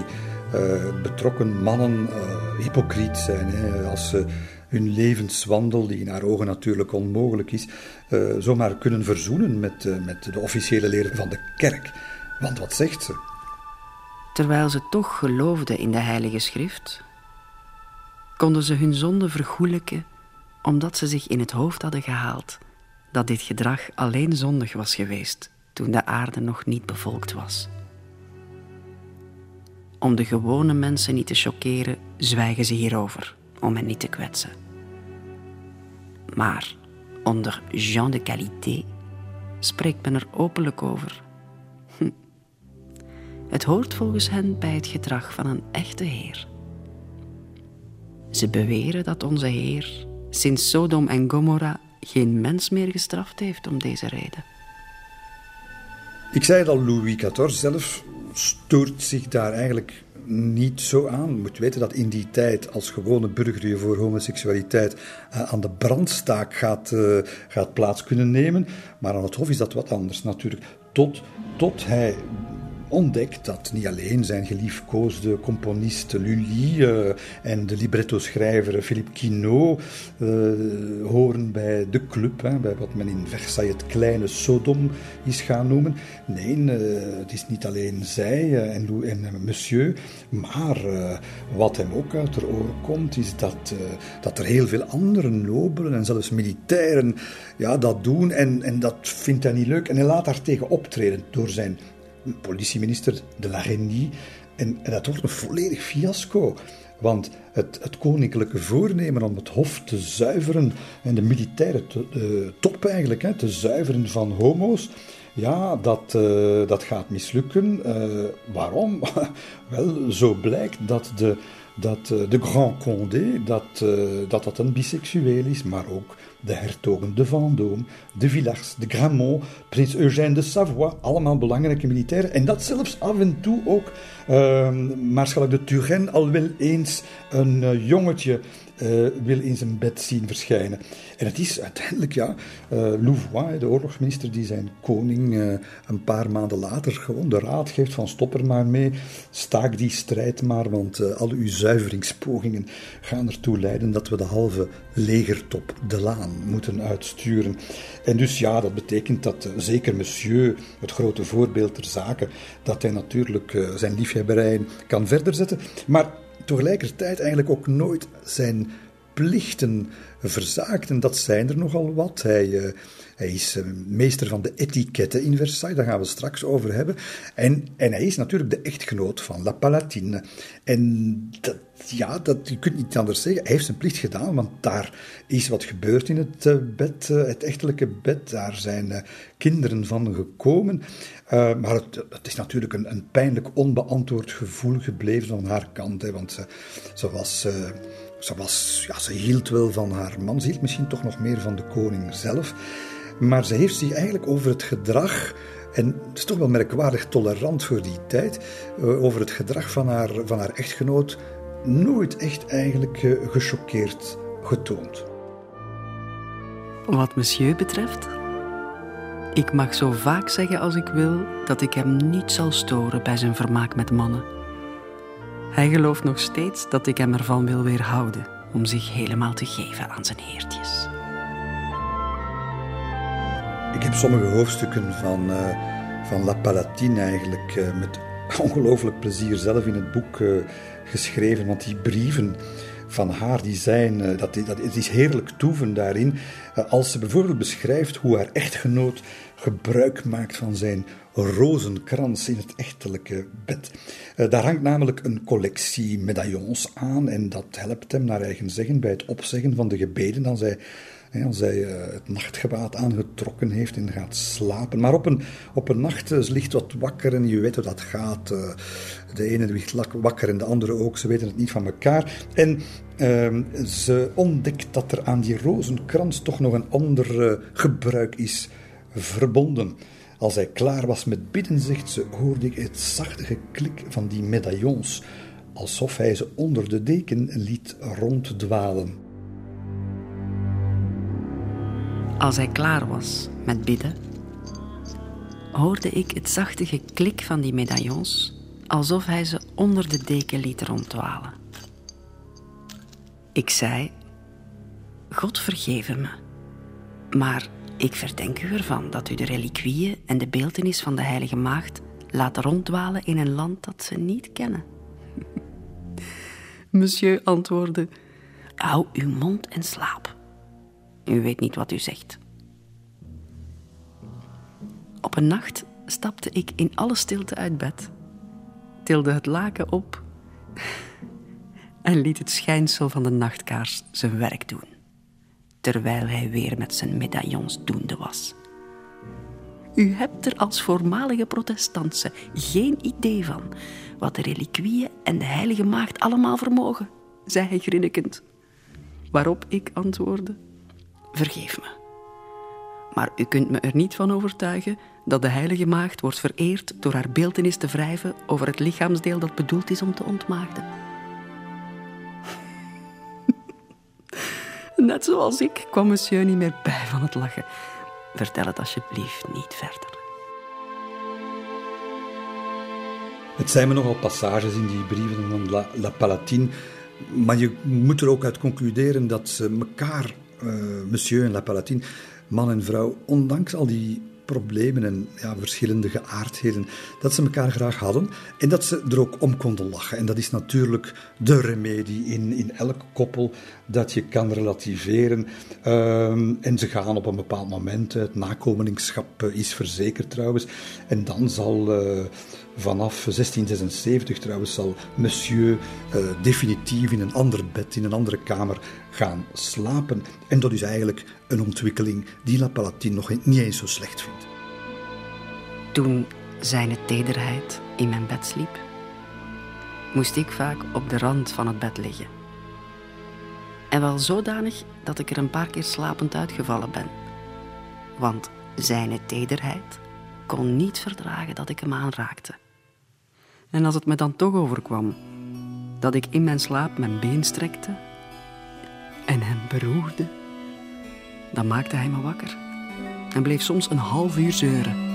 uh, betrokken mannen uh, hypocriet zijn. Hè, als ze hun levenswandel, die in haar ogen natuurlijk onmogelijk is, uh, zomaar kunnen verzoenen met, met de officiële leer van de kerk. Want wat zegt ze? Terwijl ze toch geloofden in de Heilige Schrift, konden ze hun zonde vergoelijken omdat ze zich in het hoofd hadden gehaald dat dit gedrag alleen zondig was geweest toen de aarde nog niet bevolkt was. Om de gewone mensen niet te choqueren, zwijgen ze hierover, om hen niet te kwetsen. Maar onder Jean de Qualité spreekt men er openlijk over. Hm. Het hoort volgens hen bij het gedrag van een echte Heer. Ze beweren dat onze Heer sinds Sodom en Gomorra geen mens meer gestraft heeft om deze reden. Ik zei al, Louis XIV zelf stoort zich daar eigenlijk niet zo aan. Je moet weten dat in die tijd, als gewone burger je voor homoseksualiteit uh, aan de brandstaak gaat, uh, gaat plaats kunnen nemen. Maar aan het Hof is dat wat anders natuurlijk. Tot, tot hij ontdekt dat niet alleen zijn geliefkoosde componist Lully uh, en de libretto-schrijver Philippe Quinault uh, horen bij de club, hè, bij wat men in Versailles het kleine Sodom is gaan noemen. Nee, uh, het is niet alleen zij en, en monsieur, maar wat hem ook uit de oren komt, is dat, dat er heel veel andere nobelen en zelfs militairen ja, dat doen en, en dat vindt hij niet leuk. En hij laat daartegen optreden door zijn politieminister de la. En, dat wordt een volledig fiasco. Want het, het, koninklijke voornemen om het hof te zuiveren en de militaire te, top eigenlijk hè, te zuiveren van homo's, ja, dat, uh, dat gaat mislukken. Uh, waarom? Wel, zo blijkt dat de, dat de Grand Condé dat, dat dat een biseksueel is, maar ook de hertogen de Vendôme, de Villars, de Gramont, prins Eugène de Savoie, allemaal belangrijke militairen. En dat zelfs af en toe ook uh, Maarschalk de Turenne al wel eens een uh, jongetje uh, wil in zijn bed zien verschijnen. En het is uiteindelijk, ja, uh, Louvois, de oorlogsminister, die zijn koning uh, een paar maanden later gewoon de raad geeft van stop er maar mee, staak die strijd maar, want al uw zuiveringspogingen gaan ertoe leiden dat we de halve legertop de laan moeten uitsturen. En dus ja, dat betekent dat zeker monsieur, het grote voorbeeld ter zake, dat hij natuurlijk zijn liefhebberij kan verder zetten, maar tegelijkertijd eigenlijk ook nooit zijn plichten verzaakt. En dat zijn er nogal wat. Hij, uh, hij is uh, meester van de etiketten in Versailles, daar gaan we straks over hebben. En, en hij is natuurlijk de echtgenoot van La Palatine. En dat, ja, dat, je kunt niet anders zeggen. Hij heeft zijn plicht gedaan, want daar is wat gebeurd in het uh, bed, het echtelijke bed. Daar zijn kinderen van gekomen. maar het, het, is natuurlijk een, een, pijnlijk onbeantwoord gevoel gebleven van haar kant. Hè, want ze, ze was ze, was, ja, ze hield wel van haar man, ze hield misschien toch nog meer van de koning zelf. Maar ze heeft zich eigenlijk over het gedrag, en het is toch wel merkwaardig tolerant voor die tijd, eh, over het gedrag van haar, van haar echtgenoot nooit echt eigenlijk uh, gechoqueerd getoond. Wat monsieur betreft, ik mag zo vaak zeggen als ik wil dat ik hem niet zal storen bij zijn vermaak met mannen. Hij gelooft nog steeds dat ik hem ervan wil weerhouden om zich helemaal te geven aan zijn heertjes. Ik heb sommige hoofdstukken van, uh, van La Palatine eigenlijk uh, met ongelooflijk plezier zelf in het boek uh, geschreven, want die brieven van haar, die zijn, dat, dat, het is heerlijk toeven daarin, als ze bijvoorbeeld beschrijft hoe haar echtgenoot gebruik maakt van zijn rozenkrans in het echtelijke bed. Uh, daar hangt namelijk een collectie medaillons aan en dat helpt hem naar eigen zeggen bij het opzeggen van de gebeden als hij, als hij uh, het nachtgewaad aangetrokken heeft en gaat slapen. Maar op een, op een nacht uh, ligt wat wakker en je weet hoe dat gaat. de ene ligt wakker en de andere ook, ze weten het niet van elkaar. En ehm, ze ontdekt dat er aan die rozenkrans toch nog een ander gebruik is verbonden. Als hij klaar was met bidden, zegt ze, hoorde ik het zachte geklik van die medaillons, alsof hij ze onder de deken liet ronddwalen. Als hij klaar was met bidden, hoorde ik het zachte geklik van die medaillons, alsof hij ze onder de deken liet ronddwalen. Ik zei: God vergeven me, maar ik verdenk u ervan dat u de reliquieën en de beeltenis van de Heilige Maagd laat ronddwalen in een land dat ze niet kennen. Monsieur antwoordde: Hou uw mond en slaap. U weet niet wat u zegt. Op een nacht stapte ik in alle stilte uit bed, tilde het laken op en liet het schijnsel van de nachtkaars zijn werk doen terwijl hij weer met zijn medaillons doende was. U hebt er als voormalige protestantse geen idee van wat de reliquieën en de heilige maagd allemaal vermogen, zei hij grinnikend. Waarop ik antwoordde: Vergeef me. Maar u kunt me er niet van overtuigen dat de heilige maagd wordt vereerd door haar beeltenis te wrijven over het lichaamsdeel dat bedoeld is om te ontmaagden. Net zoals ik kwam monsieur niet meer bij van het lachen. Vertel het alsjeblieft niet verder. Het zijn me nogal passages in die brieven van La, La Palatine, maar je moet er ook uit concluderen dat ze elkaar, uh, monsieur en La Palatine, man en vrouw, ondanks al die problemen en ja, verschillende geaardheden, dat ze elkaar graag hadden en dat ze er ook om konden lachen. En dat is natuurlijk de remedie in, in elk koppel dat je kan relativeren. Um, en ze gaan op een bepaald moment, het nakomelingschap is verzekerd trouwens, en dan zal... Uh, Vanaf 1676 trouwens zal monsieur uh, definitief in een ander bed, in een andere kamer gaan slapen. En dat is eigenlijk een ontwikkeling die La Palatine nog niet eens zo slecht vindt. Toen zijn tederheid in mijn bed sliep, moest ik vaak op de rand van het bed liggen. En wel zodanig dat ik er een paar keer slapend uitgevallen ben. Want zijn tederheid kon niet verdragen dat ik hem aanraakte. En als het me dan toch overkwam dat ik in mijn slaap mijn been strekte en hem beroerde, dan maakte hij me wakker en bleef soms een half uur zeuren.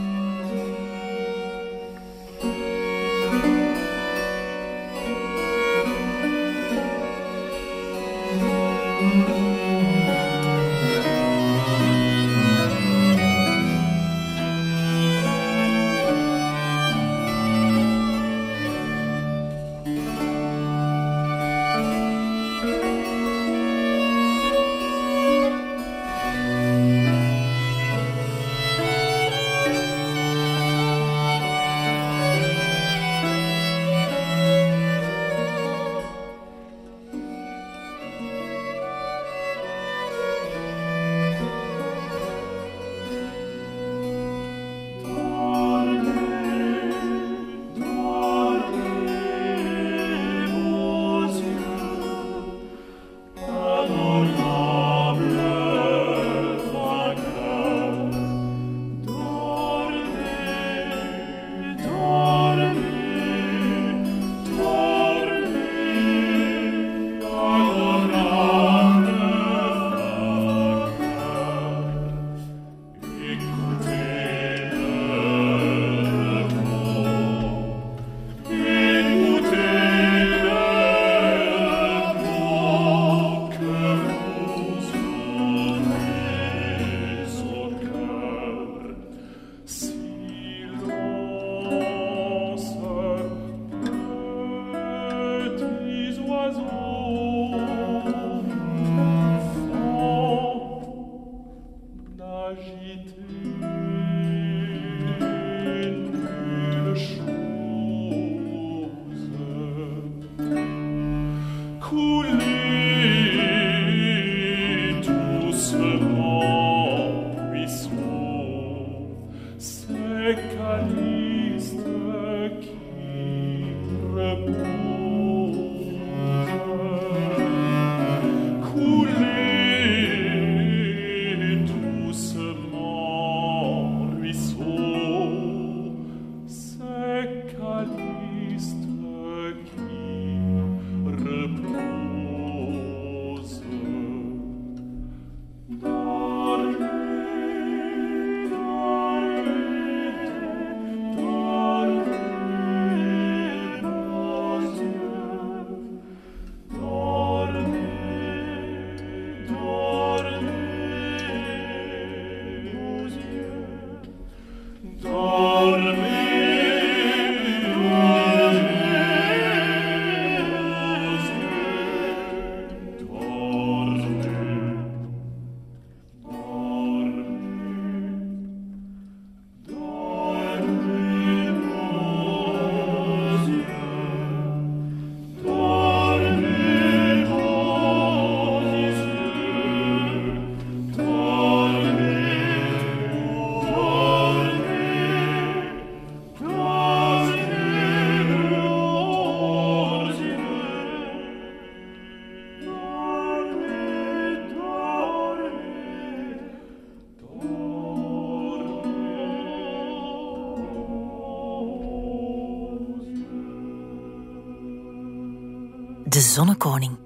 Zonnekoning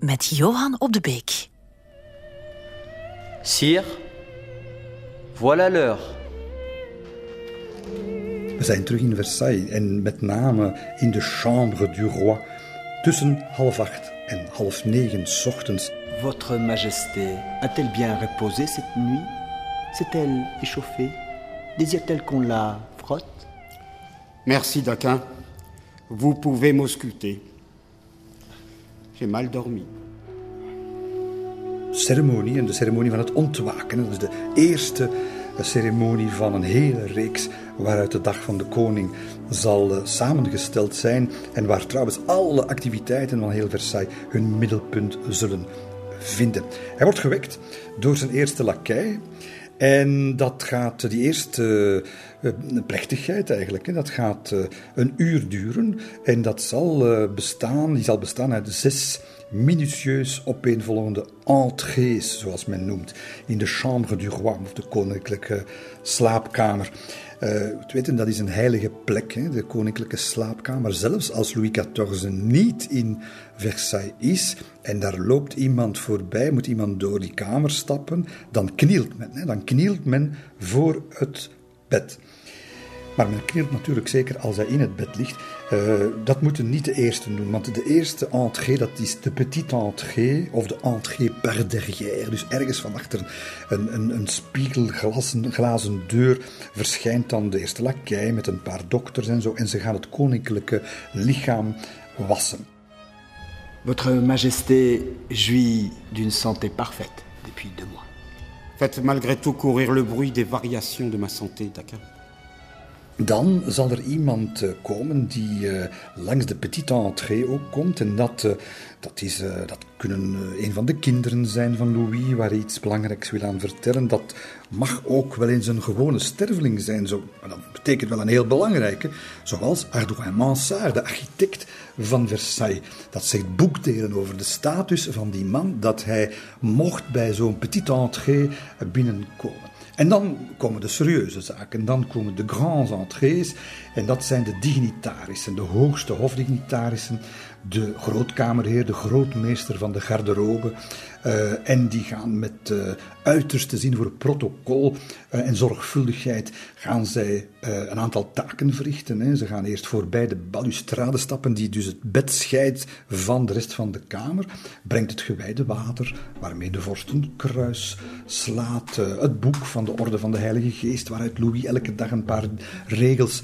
met Johan op de Beek. Sire, voilà l'heure. We zijn terug in Versailles en met name in de Chambre du Roi tussen half acht en half negen ochtends. Votre Majesté a-t-elle bien reposé cette nuit? S'est-elle échauffée? Désire-t-elle qu'on la frotte? Merci, Daquin. Vous pouvez m'ausculter. J'ai mal dormi. Ceremonie en de ceremonie van het ontwaken. Dat is de eerste ceremonie van een hele reeks waaruit de dag van de koning zal eh, samengesteld zijn en waar trouwens alle activiteiten van heel Versailles hun middelpunt zullen vinden. Hij wordt gewekt door zijn eerste lakij. En dat gaat, die eerste uh, plechtigheid eigenlijk, dat gaat een uur duren. En dat zal bestaan, die zal bestaan uit zes minutieus opeenvolgende entrées, zoals men noemt, in de chambre du roi, of de koninklijke slaapkamer. Het weten, dat is een heilige plek, hè, de koninklijke slaapkamer. Zelfs als Louis XIV niet in Versailles is en daar loopt iemand voorbij, moet iemand door die kamer stappen, dan knielt men. Hè, dan knielt men voor het bed. Maar men knielt natuurlijk zeker als hij in het bed ligt. Uh, dat moeten niet de eerste doen, want de eerste entrée, dat is de petite entrée, of de entrée par derrière. Dus ergens van achter een, een, een spiegelglazen glazen deur verschijnt dan de eerste lakij met een paar dokters en zo. En ze gaan het koninklijke lichaam wassen. Votre Majesté jouit d'une santé parfaite depuis deux mois. Faites malgré tout courir le bruit des variations de ma santé, Daquin. Dan zal er iemand komen die uh, langs de petite entrée ook komt. En dat, uh, dat, is, dat kunnen een van de kinderen zijn van Louis, waar hij iets belangrijks wil aan vertellen. Dat mag ook wel eens een gewone sterveling zijn. Zo, maar dat betekent wel een heel belangrijke. Zoals Ardouin Mansart, de architect van Versailles. Dat zegt boekdelen over de status van die man, dat hij mocht bij zo'n petite entrée binnenkomen. En dan komen de serieuze zaken, dan komen de grands entrées, en dat zijn de dignitarissen, de hoogste hofdignitarissen, de grootkamerheer, de grootmeester van de garderobe. Uh, en die gaan met uh, uiterste zin voor protocol uh, en zorgvuldigheid gaan zij een aantal taken verrichten. Ze gaan eerst voorbij de balustrade stappen, die dus het bed scheidt van de rest van de kamer, brengt het gewijde water, waarmee de vorst kruis slaat, het boek van de Orde van de Heilige Geest, waaruit Louis elke dag een paar regels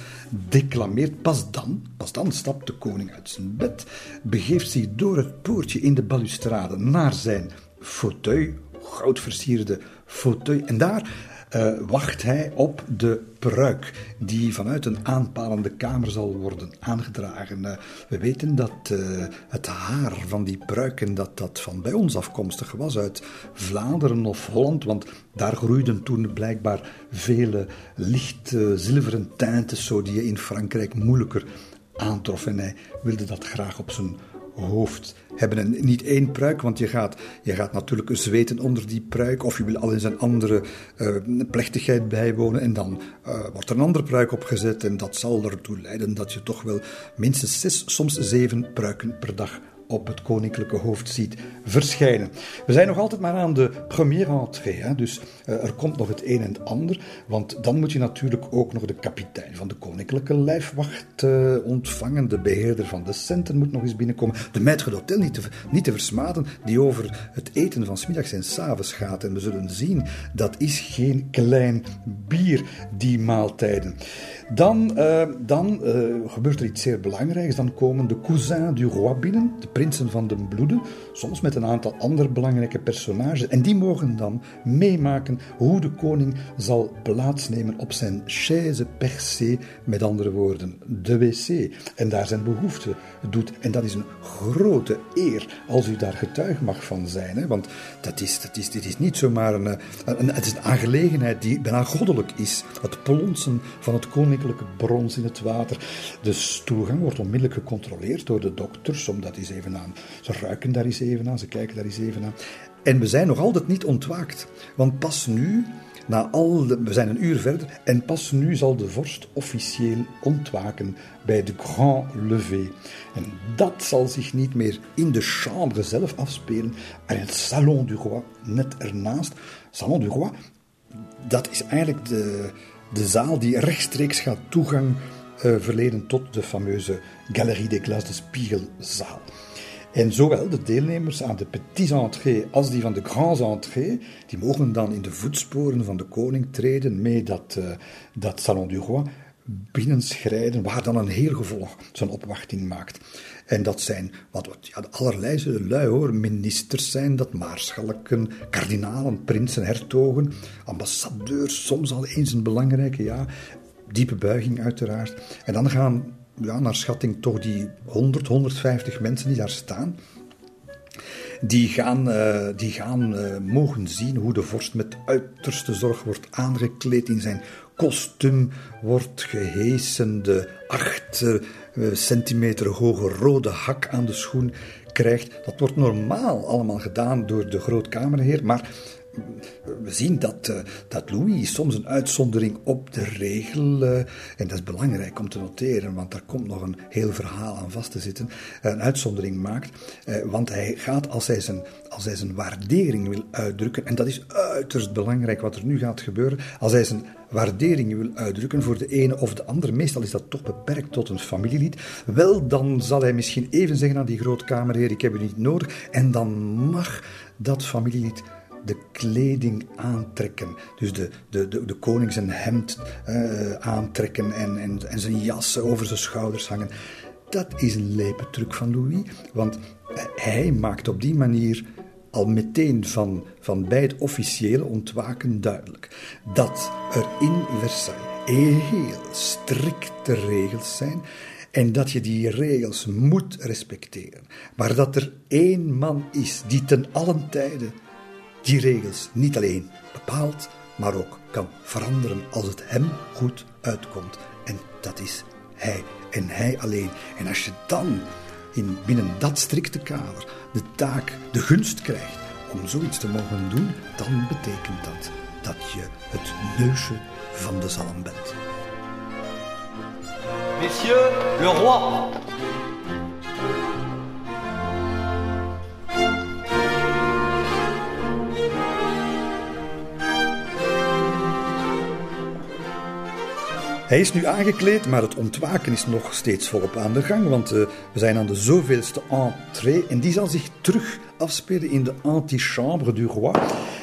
declameert. Pas dan, pas dan stapt de koning uit zijn bed, begeeft zich door het poortje in de balustrade naar zijn fauteuil, goudversierde fauteuil. En daar uh, wacht hij op de pruik die vanuit een aanpalende kamer zal worden aangedragen. Uh, we weten dat uh, het haar van die pruiken dat dat van bij ons afkomstig was uit Vlaanderen of Holland, want daar groeiden toen blijkbaar vele licht zilveren teinten zo die je in Frankrijk moeilijker aantrof en hij wilde dat graag op zijn hoofd hebben. En niet één pruik, want je gaat, je gaat natuurlijk zweten onder die pruik. Of je wil al eens een andere uh, plechtigheid bijwonen. En dan uh, wordt er een andere pruik opgezet. En dat zal ertoe leiden dat je toch wel minstens zes, soms zeven pruiken per dag op het koninklijke hoofd ziet verschijnen. We zijn nog altijd maar aan de première entrée, dus uh, er komt nog het een en het ander, want dan moet je natuurlijk ook nog de kapitein van de koninklijke lijfwacht uh, ontvangen, de beheerder van de centen moet nog eens binnenkomen, de maître d'hôtel niet te, niet te versmaden, die over het eten van smiddags en s'avonds gaat. En we zullen zien, dat is geen klein bier, die maaltijden. Dan, uh, dan gebeurt er iets zeer belangrijks, dan komen de cousins du roi binnen, de prinsen van de bloeden, soms met een aantal andere belangrijke personages. En die mogen dan meemaken hoe de koning zal plaatsnemen op zijn chaise percée, met andere woorden, de wc. En daar zijn behoefte doet. En dat is een grote eer als u daar getuig mag van zijn. Hè? Want dat is, dat is, dit is niet zomaar een, een, het is een aangelegenheid die bijna goddelijk is. Het plonsen van het koninklijke brons in het water. De stoelgang wordt onmiddellijk gecontroleerd door de dokters, omdat is even aan. Ze ruiken daar eens even aan, ze kijken daar eens even aan. En we zijn nog altijd niet ontwaakt, want pas nu Na al de, we zijn een uur verder en pas nu zal de vorst officieel ontwaken bij de Grand Levé. En dat zal zich niet meer in de chambre zelf afspelen, maar in het Salon du Roi, net ernaast. Salon du Roi, dat is eigenlijk de, de zaal die rechtstreeks gaat toegang uh, verleden tot de fameuze Galerie des Glaces, de Spiegelzaal. En zowel de deelnemers aan de petits entrées als die van de grands entrées, die mogen dan in de voetsporen van de koning treden mee dat, uh, dat Salon du Roi binnenschrijden, waar dan een heel gevolg zijn opwachting maakt. En dat zijn wat, wat ja, allerlei lui hoor, ministers zijn dat, maarschalken, kardinalen, prinsen, hertogen, ambassadeurs, soms al eens een belangrijke, ja, diepe buiging uiteraard. En dan gaan ja, naar schatting toch die 100, 150 mensen die daar staan. Die gaan, uh, die gaan uh, mogen zien hoe de vorst met uiterste zorg wordt aangekleed in zijn kostuum, wordt gehesen, de acht uh, centimeter hoge rode hak aan de schoen krijgt. Dat wordt normaal allemaal gedaan door de grootkamerheer, maar we zien dat, uh, dat Louis soms een uitzondering op de regel, uh, en dat is belangrijk om te noteren, want daar komt nog een heel verhaal aan vast te zitten, een uitzondering maakt. Uh, want hij gaat, als hij, zijn, als hij zijn waardering wil uitdrukken, en dat is uiterst belangrijk wat er nu gaat gebeuren, als hij zijn waardering wil uitdrukken voor de ene of de andere, meestal is dat toch beperkt tot een familielied, wel dan zal hij misschien even zeggen aan die grootkamerheer, ik heb u niet nodig, en dan mag dat familielied de kleding aantrekken. Dus de, de, de, de koning zijn hemd uh, aantrekken en, en, en zijn jassen over zijn schouders hangen. Dat is een lepe truc van Louis, want hij maakt op die manier al meteen van, van bij het officiële ontwaken duidelijk dat er in Versailles heel strikte regels zijn en dat je die regels moet respecteren. Maar dat er één man is die ten allen tijde die regels niet alleen bepaalt, maar ook kan veranderen als het hem goed uitkomt. En dat is hij en hij alleen. En als je dan in, binnen dat strikte kader de taak, de gunst krijgt om zoiets te mogen doen, dan betekent dat dat je het neusje van de zalm bent. Messieurs, le roi Hij is nu aangekleed, maar het ontwaken is nog steeds volop aan de gang, want uh, we zijn aan de zoveelste entrée en die zal zich terug afspelen in de antichambre du roi.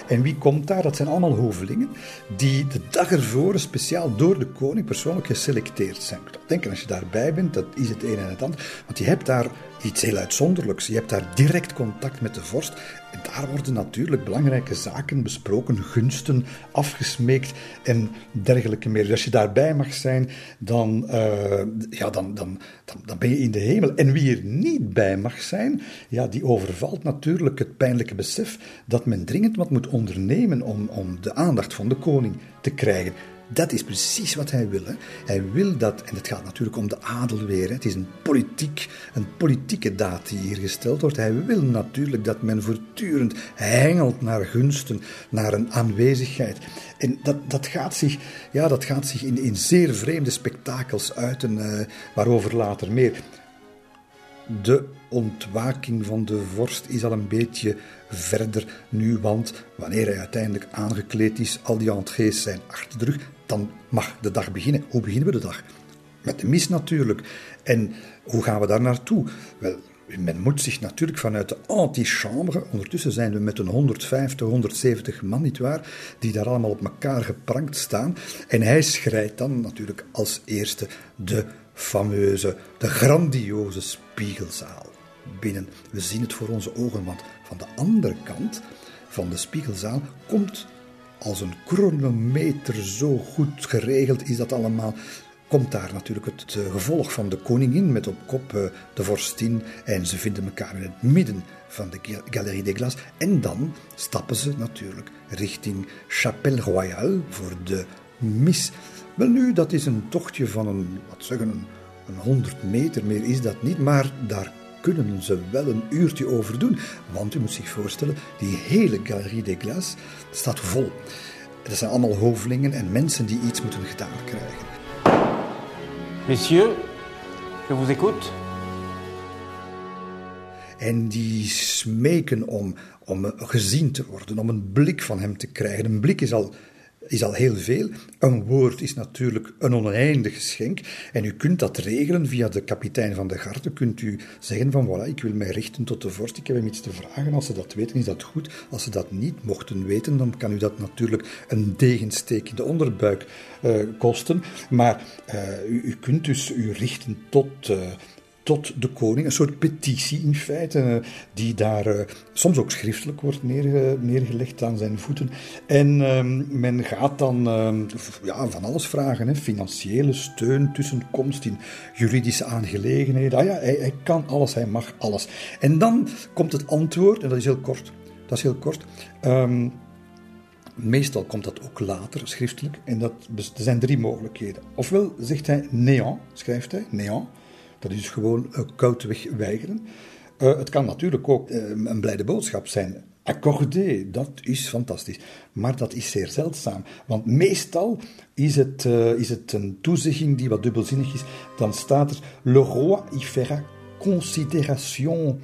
En wie komt daar? Dat zijn allemaal hovelingen die de dag ervoor speciaal door de koning persoonlijk geselecteerd zijn. Ik denken, als je daarbij bent, dat is het een en het ander. Want je hebt daar iets heel uitzonderlijks. Je hebt daar direct contact met de vorst. Daar worden natuurlijk belangrijke zaken besproken, gunsten afgesmeekt en dergelijke meer. Dus als je daarbij mag zijn, dan, uh, ja, dan, dan, dan, dan ben je in de hemel. En wie er niet bij mag zijn, ja, die overvalt natuurlijk het pijnlijke besef dat men dringend wat moet ondernemen om, om de aandacht van de koning te krijgen. Dat is precies wat hij wil. Hè. Hij wil dat, en het gaat natuurlijk om de adel weer. Het is een, politiek, een politieke daad die hier gesteld wordt. Hij wil natuurlijk dat men voortdurend hengelt naar gunsten, naar een aanwezigheid. En dat, dat gaat zich, ja, dat gaat zich in, zeer vreemde spektakels uiten, uh, waarover later meer. De ontwaking van de vorst is al een beetje verder nu, want wanneer hij uiteindelijk aangekleed is, al die entrees zijn achter de rug, dan mag de dag beginnen. Hoe beginnen we de dag? Met de mis natuurlijk. En hoe gaan we daar naartoe? Wel, men moet zich natuurlijk vanuit de antichambre, ondertussen zijn we met een 150, 170 man, nietwaar, die daar allemaal op elkaar geprankt staan. En hij schrijdt dan natuurlijk als eerste de fameuze, de grandioze spiegelzaal binnen. We zien het voor onze ogen, want van de andere kant van de spiegelzaal komt als een chronometer zo goed geregeld is dat allemaal. Komt daar natuurlijk het eh, gevolg van de koningin met op kop eh, de vorstin en ze vinden elkaar in het midden van de Galerie des Glaces. En dan stappen ze natuurlijk richting Chapelle Royale voor de mis. Wel nu, dat is een tochtje van een, wat zeggen, een, een 100 meter, meer is dat niet, maar daar kunnen ze wel een uurtje over doen. Want u moet zich voorstellen, die hele Galerie des Glaces staat vol. Dat zijn allemaal hovelingen en mensen die iets moeten gedaan krijgen. Messieurs, je vous écoute. En die smeken om, om gezien te worden, om een blik van hem te krijgen. Een blik is al is al heel veel. Een woord is natuurlijk een oneindig geschenk. En u kunt dat regelen via de kapitein van de garde. Kunt u zeggen van voilà, ik wil mij richten tot de vorst, ik heb hem iets te vragen. Als ze dat weten, is dat goed. Als ze dat niet mochten weten, dan kan u dat natuurlijk een degensteek in de onderbuik uh, kosten. Maar uh, u, u, kunt dus u richten tot, uh, tot de koning. Een soort petitie in feite, eh, die daar uh, soms ook schriftelijk wordt neer, neergelegd aan zijn voeten. En um, men gaat dan um, ja, van alles vragen: hè. financiële steun, tussenkomst in juridische aangelegenheden. Ah ja, hij, hij, kan alles, hij mag alles. En dan komt het antwoord, en dat is heel kort. Dat is heel kort. Um, Meestal komt dat ook later, schriftelijk. En dat, er zijn drie mogelijkheden. Ofwel zegt hij néant, schrijft hij, néant. Dat is gewoon uh, koudweg weigeren. Uh, het kan natuurlijk ook uh, een blijde boodschap zijn. Accordé, dat is fantastisch. Maar dat is zeer zeldzaam. Want meestal is het, is het een toezegging die wat dubbelzinnig is. Dan staat er: Le roi y fera considération.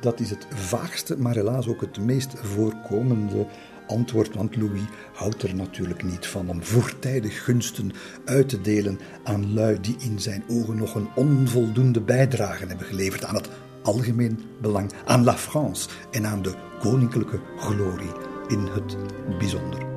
Dat is het vaagste, maar helaas ook het meest voorkomende antwoord, want Louis houdt er natuurlijk niet van om voortijdig gunsten uit te delen aan lui die in zijn ogen nog een onvoldoende bijdrage hebben geleverd aan het algemeen belang, aan La France en aan de koninklijke glorie in het bijzonder.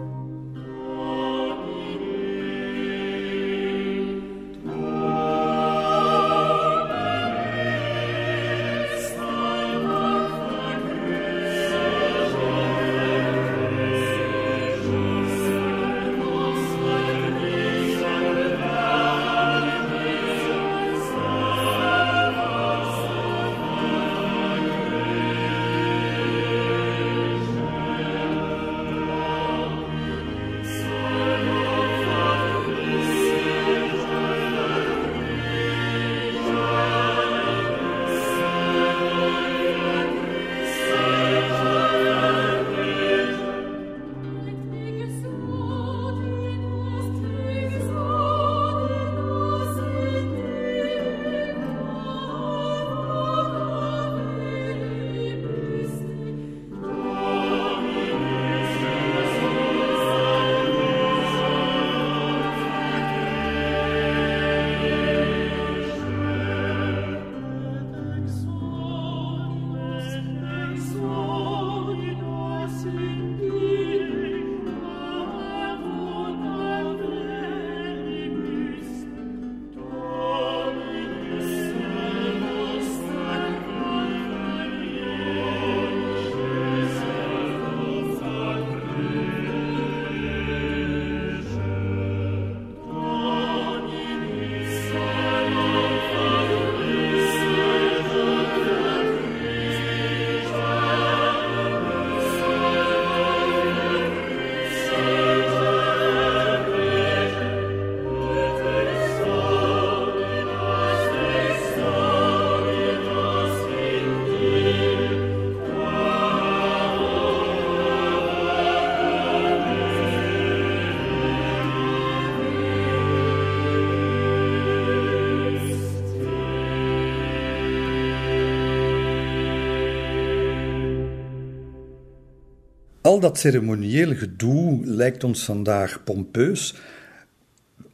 Al dat ceremoniële gedoe lijkt ons vandaag pompeus.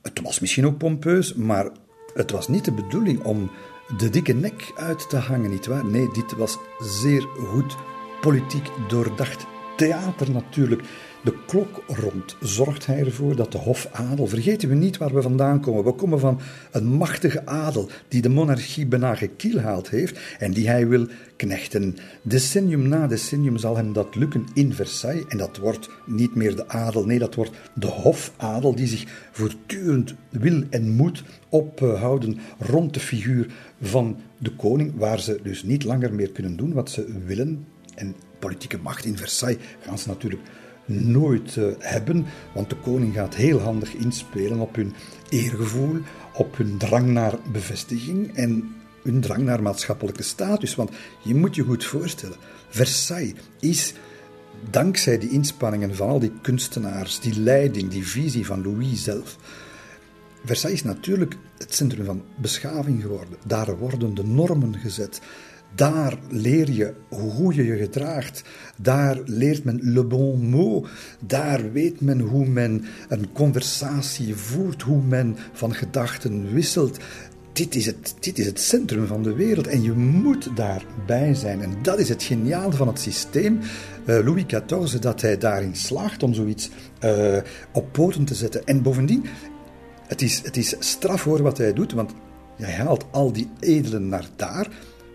Het was misschien ook pompeus, maar het was niet de bedoeling om de dikke nek uit te hangen, nietwaar? Nee, dit was zeer goed politiek doordacht. Theater natuurlijk. De klok rond zorgt hij ervoor dat de hofadel, vergeten we niet waar we vandaan komen. We komen van een machtige adel die de monarchie bijna gekielhaald heeft en die hij wil knechten. Decennium na decennium zal hem dat lukken in Versailles en dat wordt niet meer de adel, nee, dat wordt de hofadel die zich voortdurend wil en moet ophouden rond de figuur van de koning, waar ze dus niet langer meer kunnen doen wat ze willen. En politieke macht in Versailles gaan ze natuurlijk nooit uh, hebben, want de koning gaat heel handig inspelen op hun eergevoel, op hun drang naar bevestiging en hun drang naar maatschappelijke status. Want je moet je goed voorstellen, Versailles is dankzij die inspanningen van al die kunstenaars, die leiding, die visie van Louis zelf. Versailles is natuurlijk het centrum van beschaving geworden. Daar worden de normen gezet. Daar leer je hoe je je gedraagt. Daar leert men le bon mot. Daar weet men hoe men een conversatie voert, hoe men van gedachten wisselt. Dit is, het, dit is het centrum van de wereld en je moet daarbij zijn. En dat is het geniaal van het systeem. Uh, Louis XIV, dat hij daarin slaagt om zoiets uh, op poten te zetten. En bovendien, het is, het is straf hoor wat hij doet, want hij haalt al die edelen naar daar.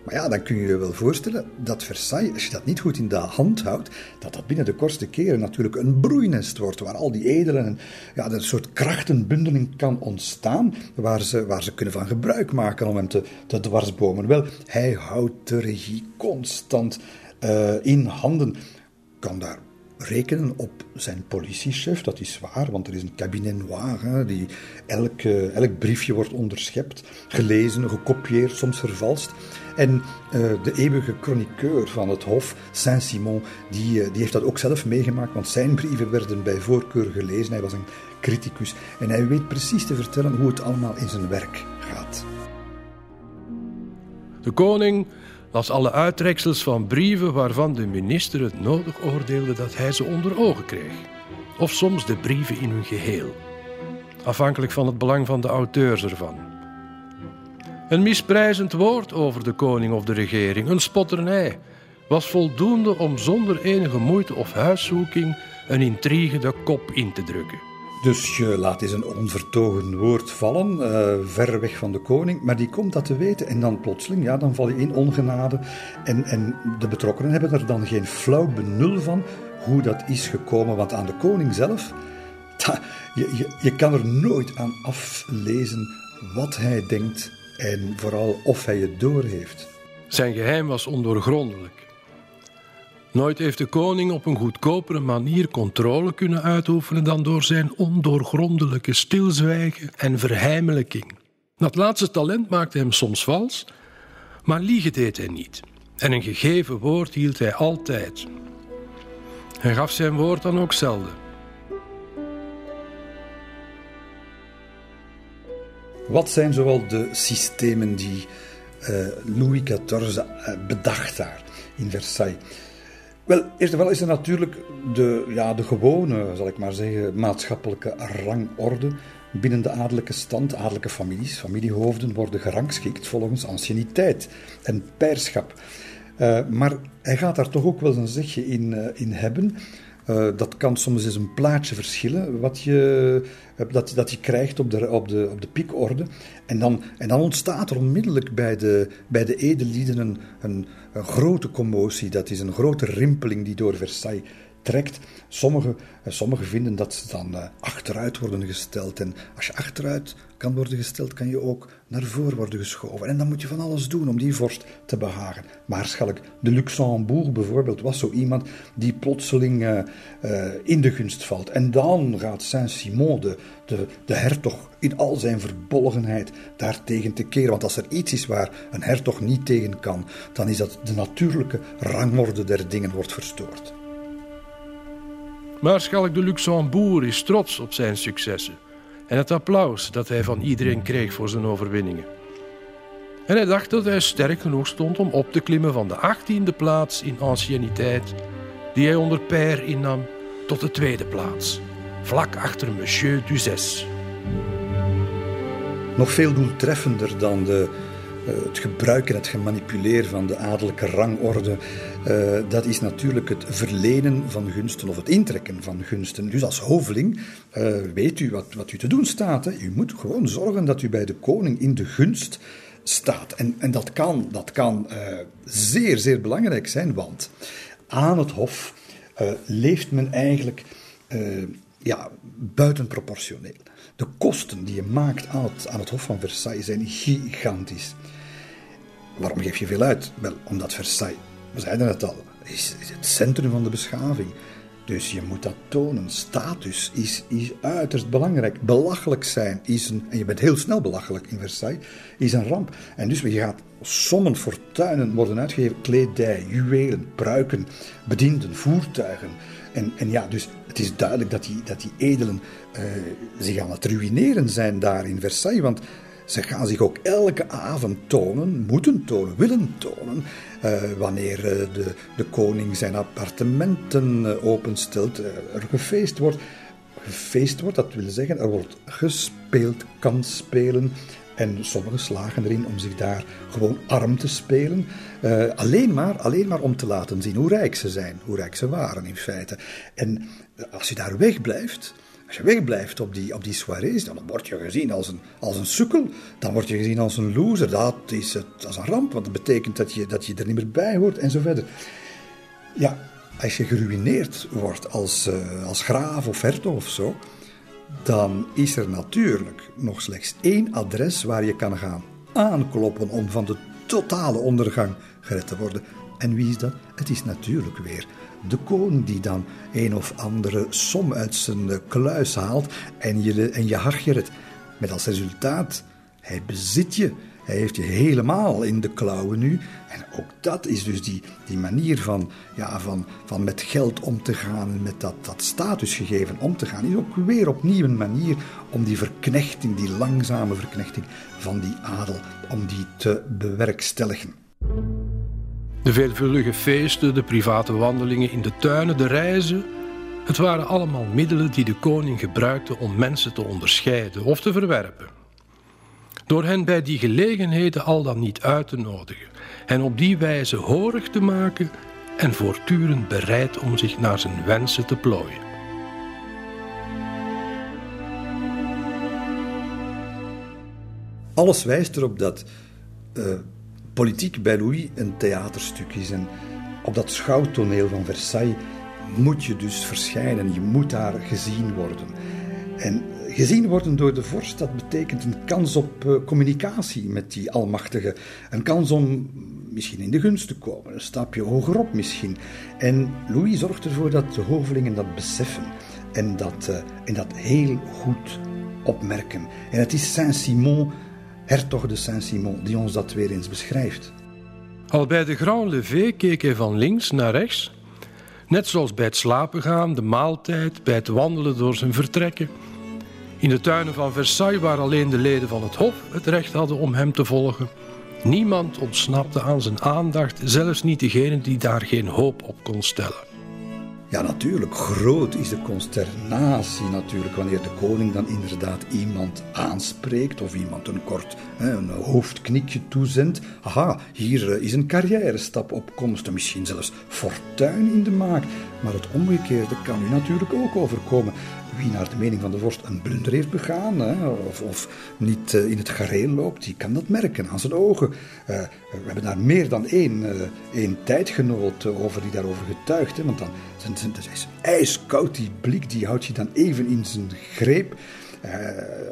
Maar ja, dan kun je je wel voorstellen dat Versailles, als je dat niet goed in de hand houdt, dat dat binnen de kortste keren natuurlijk een broeinest wordt, waar al die edelen en ja, een soort krachtenbundeling kan ontstaan, waar ze, waar ze kunnen van gebruik maken om hem te, te dwarsbomen. Wel, hij houdt de regie constant uh, in handen. Kan daar rekenen op zijn politiechef, dat is waar, want er is een cabinet noir, hè, die elk, elk briefje wordt onderschept, gelezen, gekopieerd, soms vervalst. En uh, de eeuwige chroniqueur van het Hof, Saint-Simon, die, uh, die heeft dat ook zelf meegemaakt, want zijn brieven werden bij voorkeur gelezen. Hij was een criticus en hij weet precies te vertellen hoe het allemaal in zijn werk gaat. De koning las alle uittreksels van brieven waarvan de minister het nodig oordeelde dat hij ze onder ogen kreeg. Of soms de brieven in hun geheel, afhankelijk van het belang van de auteurs ervan. Een misprijzend woord over de koning of de regering, een spotternij, was voldoende om zonder enige moeite of huiszoeking een intrigue de kop in te drukken. Dus je laat eens een onvertogen woord vallen, uh, ver weg van de koning, maar die komt dat te weten en dan plotseling, ja, dan val je in ongenade. En, en de betrokkenen hebben er dan geen flauw benul van hoe dat is gekomen, want aan de koning zelf, je, je, je kan er nooit aan aflezen wat hij denkt en vooral of hij het doorheeft. Zijn geheim was ondoorgrondelijk. Nooit heeft de koning op een goedkopere manier controle kunnen uitoefenen dan door zijn ondoorgrondelijke stilzwijgen en verheimelijking. Dat laatste talent maakte hem soms vals, maar liegen deed hij niet. En een gegeven woord hield hij altijd. Hij gaf zijn woord dan ook zelden. Wat zijn zoal de systemen die uh, Louis XIV uh, bedacht daar in Versailles? Wel, eerst en vooral is er natuurlijk de, ja, de gewone, zal ik maar zeggen, maatschappelijke rangorde binnen de adellijke stand. Adellijke families, familiehoofden worden gerangschikt volgens anciëniteit en pairschap. Uh, maar hij gaat daar toch ook wel een zegje in, in hebben. Uh, dat kan soms eens een plaatje verschillen wat je, dat, dat je krijgt op de, op de, op de piekorde. En dan, en dan ontstaat er onmiddellijk bij de, bij de edellieden een, een, een grote commotie. Dat is een grote rimpeling die door Versailles trekt. Sommigen, eh, sommigen vinden dat ze dan uh, achteruit worden gesteld. En als je achteruit kan worden gesteld, kan je ook naar voren worden geschoven. En dan moet je van alles doen om die vorst te behagen. Maarschalk de Luxembourg bijvoorbeeld was zo iemand die plotseling uh, in de gunst valt. En dan gaat Saint-Simon, de, de, de hertog, in al zijn verbolgenheid daartegen te keren. Want als er iets is waar een hertog niet tegen kan, dan is dat de natuurlijke rangorde der dingen wordt verstoord. Maarschalk de Luxembourg is trots op zijn successen en het applaus dat hij van iedereen kreeg voor zijn overwinningen. En hij dacht dat hij sterk genoeg stond om op te klimmen van de achttiende plaats in anciëniteit, die hij onder Père innam, tot de tweede plaats, vlak achter Monsieur Duzès. Nog veel doeltreffender dan de het gebruik en het gemanipuleren van de adellijke rangorde, uh, dat is natuurlijk het verlenen van gunsten of het intrekken van gunsten. Dus als hoveling uh, weet u wat, wat u te doen staat. Hè. U moet gewoon zorgen dat u bij de koning in de gunst staat. En, en dat kan, dat kan zeer, zeer belangrijk zijn, want aan het hof leeft men eigenlijk ja, buitenproportioneel. De kosten die je maakt het, aan het Hof van Versailles zijn gigantisch. Waarom geef je veel uit? Wel, omdat Versailles, we zeiden het al, is, het centrum van de beschaving. Dus je moet dat tonen. Status is, is uiterst belangrijk. Belachelijk zijn is een, en je bent heel snel belachelijk in Versailles, is een ramp. En dus je gaat sommen fortuinen worden uitgegeven, kledij, juwelen, pruiken, bedienden, voertuigen. En, en ja, dus het is duidelijk dat die, dat die edelen uh, zich aan het ruïneren zijn daar in Versailles. Want ze gaan zich ook elke avond tonen, moeten tonen, willen tonen. Uh, wanneer uh, de, de koning zijn appartementen uh, openstelt, er gefeest wordt. Gefeest wordt, dat wil zeggen, er wordt gespeeld, kan spelen. En sommigen slagen erin om zich daar gewoon arm te spelen. alleen, maar, alleen maar om te laten zien hoe rijk ze zijn, hoe rijk ze waren in feite. En als je daar wegblijft, als je wegblijft op die, op die soirées, dan word je gezien als een, als een sukkel. Dan word je gezien als een loser. Dat is, het, dat een ramp, want dat betekent dat je, dat je er niet meer bij hoort en zo verder. Ja, als je geruineerd wordt als, uh, als graaf of hertog of zo, dan is er natuurlijk nog slechts één adres waar je kan gaan aankloppen om van de totale ondergang gered te worden. En wie is dat? Het is natuurlijk weer de koning die dan een of andere som uit zijn kluis haalt en je, en je het. Met als resultaat, hij bezit je. Hij heeft je helemaal in de klauwen nu. En ook dat is dus die, die manier van, ja, van, van met geld om te gaan en met dat, dat statusgegeven om te gaan, is ook weer opnieuw een manier om die verknechting, die langzame verknechting van die adel, om die te bewerkstelligen. De veelvuldige feesten, de private wandelingen in de tuinen, de reizen. Het waren allemaal middelen die de koning gebruikte om mensen te onderscheiden of te verwerpen. Door hen bij die gelegenheden al dan niet uit te nodigen en op die wijze horig te maken en voortdurend bereid om zich naar zijn wensen te plooien. Alles wijst erop dat uh, politiek bij Louis een theaterstuk is. En op dat schouwtoneel van Versailles moet je dus verschijnen. Je moet daar gezien worden. En gezien worden door de vorst, dat betekent een kans op uh, communicatie met die Almachtige. Een kans om misschien in de gunst te komen, een stapje hogerop misschien. En Louis zorgt ervoor dat de hovelingen dat beseffen en dat, uh, en dat heel goed opmerken. En het is Saint-Simon hertog de Saint-Simon, die ons dat weer eens beschrijft. Al bij de Grand Levé keek hij van links naar rechts, net zoals bij het slapen gaan, de maaltijd, bij het wandelen door zijn vertrekken. In de tuinen van Versailles, waar alleen de leden van het Hof het recht hadden om hem te volgen. Niemand ontsnapte aan zijn aandacht, zelfs niet degene die daar geen hoop op kon stellen. Ja, natuurlijk. Groot is de consternatie natuurlijk wanneer de koning dan inderdaad iemand aanspreekt of iemand een kort een hoofdknikje toezendt. Aha, hier eh, is een carrière-stap op komst, misschien zelfs fortuin in de maak. Maar het omgekeerde kan u natuurlijk ook overkomen wie naar de mening van de vorst een blunder heeft begaan hè, of, of, niet uh, in het gareel loopt, die kan dat merken aan zijn ogen. Uh, we hebben daar meer dan één, één tijdgenoot over die daarover getuigt. Hè, want dan zijn, zijn, is ijskoud, die blik die houdt je dan even in zijn greep.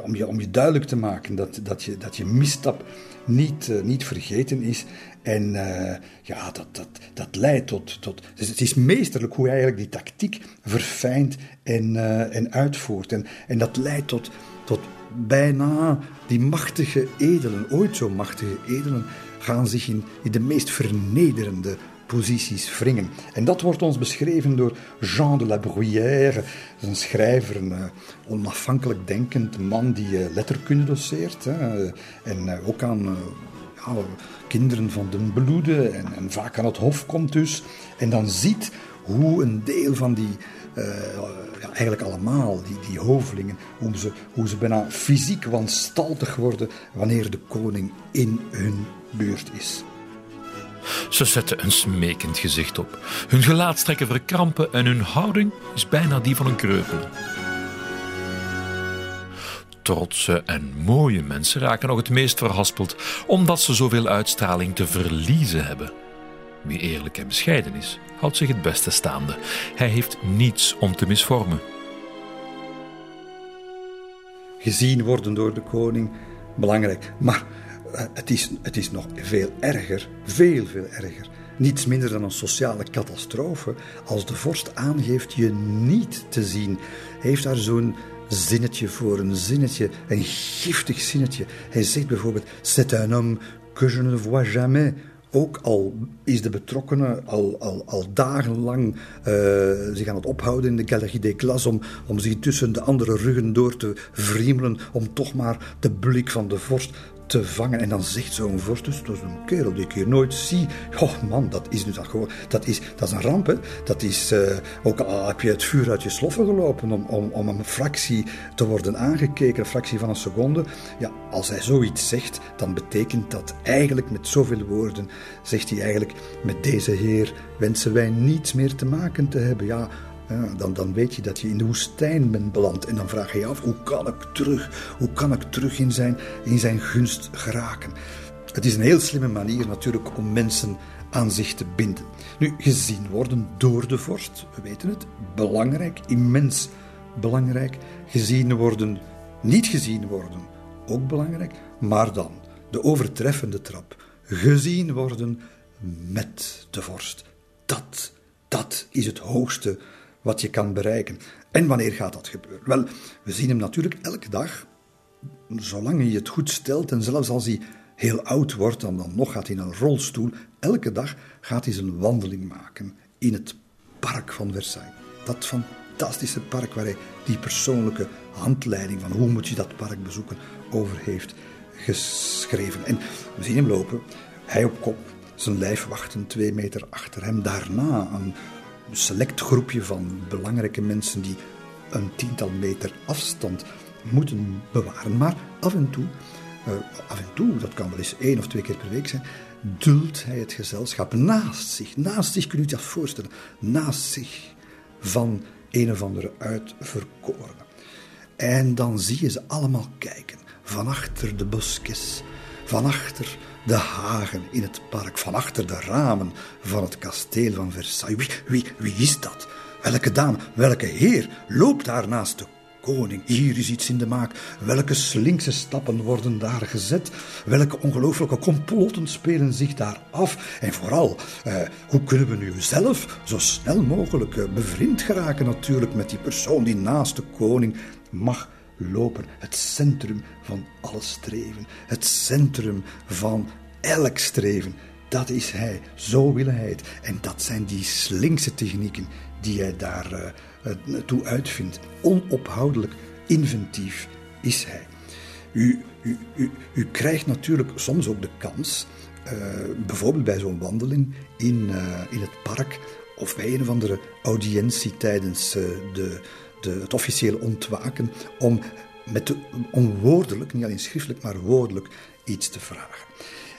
om, je, om je duidelijk te maken dat, dat, je, dat je misstap niet, niet vergeten is. En uh, ja, dat, dat, dat leidt tot, tot. Dus het is meesterlijk hoe hij eigenlijk die tactiek verfijnt en, uh, en uitvoert. En, en dat leidt tot, tot bijna die machtige edelen, ooit zo machtige edelen, gaan zich in de meest vernederende posities wringen. En dat wordt ons beschreven door Jean de la Bruyère, een schrijver, een uh, onafhankelijk denkend man die uh, letterkunde doseert hè, en uh, ook aan ja, kinderen van de bloede en, en, vaak aan het hof komt dus. En dan ziet hoe een deel van die, ja, eigenlijk allemaal, die, die hovelingen, hoe ze, hoe ze bijna fysiek wanstaltig worden wanneer de koning in hun buurt is. Ze zetten een smekend gezicht op. Hun gelaatstrekken verkrampen en hun houding is bijna die van een kreupele. Trotse en mooie mensen raken nog het meest verhaspeld, omdat ze zoveel uitstraling te verliezen hebben. Wie eerlijk en bescheiden is, houdt zich het beste staande. Hij heeft niets om te misvormen. Gezien worden door de koning, belangrijk. Maar het is, het is nog veel erger, veel, veel erger. niets minder dan een sociale catastrofe als de vorst aangeeft je niet te zien. Hij heeft daar zo'n zinnetje voor, een zinnetje, een giftig zinnetje. Hij zegt bijvoorbeeld: C'est un homme que je ne vois jamais. Ook al is de betrokkenen al, al, al dagenlang uh, zich aan het ophouden in de Galerie des Classes om, om zich tussen de andere ruggen door te vriemelen, om toch maar de blik van de vorst te vangen. En dan zegt zo'n vorst, dus dat is een kerel die ik hier nooit zie. Oh man, dat is nu dat gewoon, dat is, dat is een ramp. Hè? Dat is, uh, ook al heb je het vuur uit je sloffen gelopen om, om, om een fractie te worden aangekeken, een fractie van een seconde. Ja, als hij zoiets zegt, dan betekent dat eigenlijk met zoveel woorden, zegt hij eigenlijk, met deze heer wensen wij niets meer te maken te hebben. Ja, dan, dan weet je dat je in de woestijn bent beland. En dan vraag je je af, hoe kan ik terug? Hoe kan ik terug in zijn, in zijn gunst geraken? Het is een heel slimme manier natuurlijk om mensen aan zich te binden. Nu, gezien worden door de vorst, we weten het, belangrijk, immens belangrijk. Gezien worden, niet gezien worden, ook belangrijk. Maar dan, de overtreffende trap, gezien worden met de vorst. Dat, dat is het hoogste wat je kan bereiken. En wanneer gaat dat gebeuren? Wel, we zien hem natuurlijk elke dag, zolang hij het goed stelt en zelfs als hij heel oud wordt, dan, dan nog gaat hij in een rolstoel. Elke dag gaat hij zijn wandeling maken in het park van Versailles. Dat fantastische park waar hij die persoonlijke handleiding van hoe moet je dat park bezoeken over heeft geschreven. En we zien hem lopen, hij op kop, zijn lijf wachten twee meter achter hem. Daarna een select groepje van belangrijke mensen die een tiental meter afstand moeten bewaren. Maar af en toe, uh, af en toe, dat kan wel eens één of twee keer per week zijn, duldt hij het gezelschap naast zich. Naast zich, kun je dat voorstellen. Naast zich van een of andere uitverkorene. En dan zie je ze allemaal kijken, van achter de bosjes, van achter de hagen in het park, van achter de ramen van het kasteel van Versailles. Wie, wie, wie is dat? Welke dame, welke heer loopt daar naast de koning? Hier is iets in de maak. Welke slinkse stappen worden daar gezet? Welke ongelooflijke complotten spelen zich daar af? En vooral, eh, hoe kunnen we nu zelf zo snel mogelijk eh, bevriend geraken natuurlijk met die persoon die naast de koning mag lopen. Het centrum van alle streven. Het centrum van elk streven. Dat is hij. Zo wil hij het. En dat zijn die slinkse technieken die hij daar uh, toe uitvindt. Onophoudelijk inventief is hij. U, u, u, krijgt natuurlijk soms ook de kans, uh, bijvoorbeeld bij zo'n wandeling in, in het park of bij een of andere audiëntie tijdens de, de, het officiële ontwaken, om, met om woordelijk, niet alleen schriftelijk, maar woordelijk iets te vragen.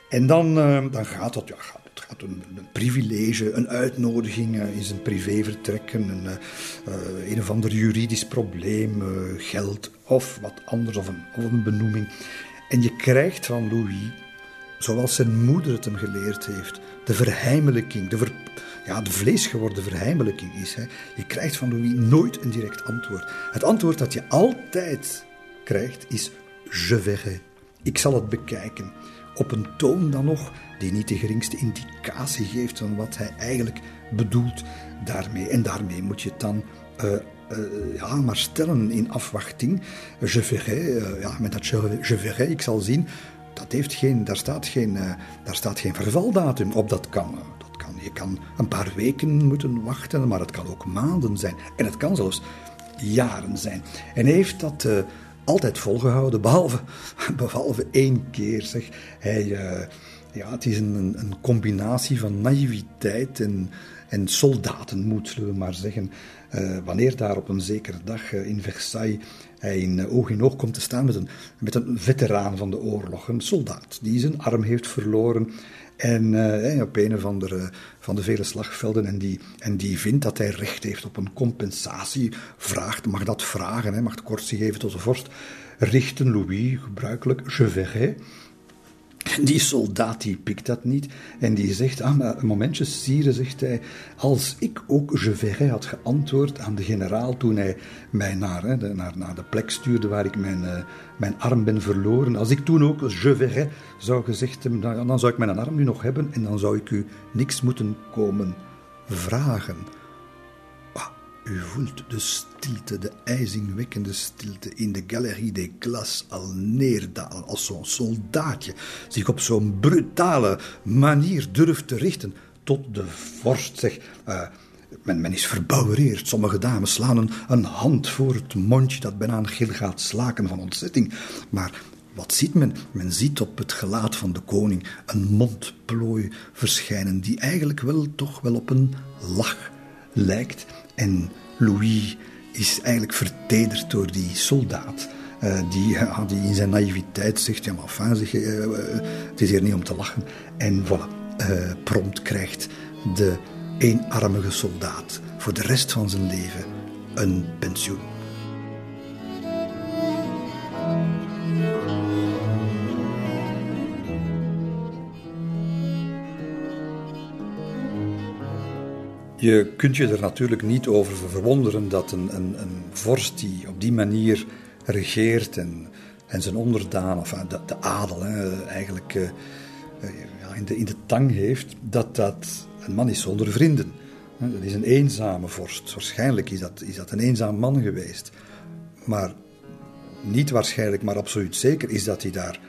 En dan, uh, dan gaat dat, ja, het gaat een, een privilege, een uitnodiging uh, in zijn privévertrek, een, uh, een of ander juridisch probleem, geld of wat anders, of een, of een benoeming. En je krijgt van Louis, zoals zijn moeder het hem geleerd heeft, de verheimelijking, de, ver, ja, de vleesgeworden verheimelijking is. Hè. Je krijgt van Louis nooit een direct antwoord. Het antwoord dat je altijd krijgt is: Je verrai. Ik zal het bekijken. Op een toon dan nog die niet de geringste indicatie geeft van wat hij eigenlijk bedoelt daarmee. En daarmee moet je het dan uh, uh, ja, maar stellen in afwachting. Je verrai, uh, ja, met dat je, je ik zal zien, dat heeft geen, daar, staat geen, daar staat geen vervaldatum op. Dat kan. Je kan een paar weken moeten wachten, maar het kan ook maanden zijn. En het kan zelfs jaren zijn. En hij heeft dat altijd volgehouden, behalve, behalve één keer. Zeg. Hij, uh, ja, het is een, combinatie van naïviteit en, en soldatenmoed, zullen we maar zeggen. Uh, wanneer daar op een zekere dag in Versailles hij in oog in oog komt te staan met een, met een veteraan van de oorlog, een soldaat die zijn arm heeft verloren en uh, op een of andere van de vele slagvelden. En die, en die vindt dat hij recht heeft op een compensatie. Vraagt, mag dat vragen, hè, mag kortie geven tot de vorst. Richten Louis, gebruikelijk, verrai. En die soldaat die pikt dat niet en die zegt, ah, maar een momentje, sire, zegt hij, als ik ook je verrai had geantwoord aan de generaal toen hij mij naar, hè, de, naar, naar de plek stuurde waar ik mijn, uh, mijn arm ben verloren, als ik toen ook je verrai zou gezegd hebben, dan, dan zou ik mijn arm nu nog hebben en dan zou ik u niks moeten komen vragen. U voelt de stilte, de ijzingwekkende stilte in de Galerie des Glaces al neerdalen als zo'n soldaatje zich op zo'n brutale manier durft te richten tot de vorst. Zeg, uh, men, men, is verbouwereerd. Sommige dames slaan een, een, hand voor het mondje dat bijna een gil gaat slaken van ontzetting. Maar wat ziet men? Men ziet op het gelaat van de koning een mondplooi verschijnen die eigenlijk wel toch wel op een lach lijkt. En Louis is eigenlijk vertederd door die soldaat. Uh, die, die in zijn naïviteit zegt: Ja, maar enfin, zeg, uh, het is hier niet om te lachen. En voilà, prompt krijgt de eenarmige soldaat voor de rest van zijn leven een pensioen. Je kunt je er natuurlijk niet over verwonderen dat een, een, een vorst die op die manier regeert en, en zijn onderdaan, of de, de adel eigenlijk uh, ja, in, de, in de tang heeft, dat dat een man is zonder vrienden. Dat is een eenzame vorst. Waarschijnlijk is dat, is dat een eenzaam man geweest. Maar niet waarschijnlijk, maar absoluut zeker is dat hij daar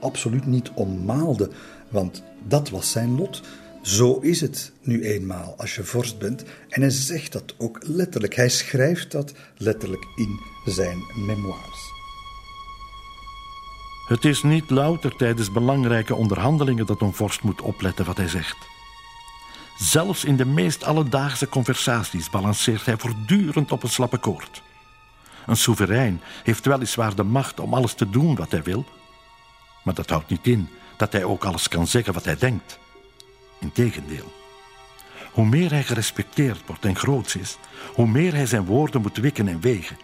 absoluut niet om maalde. Want dat was zijn lot. Zo is het nu eenmaal als je vorst bent. En hij zegt dat ook letterlijk. Hij schrijft dat letterlijk in zijn memoires. Het is niet louter tijdens belangrijke onderhandelingen dat een vorst moet opletten wat hij zegt. Zelfs in de meest alledaagse conversaties balanceert hij voortdurend op een slappe koord. Een soeverein heeft weliswaar de macht om alles te doen wat hij wil, maar dat houdt niet in dat hij ook alles kan zeggen wat hij denkt. Integendeel. Hoe meer hij gerespecteerd wordt en groots is, hoe meer hij zijn woorden moet wikken en wegen.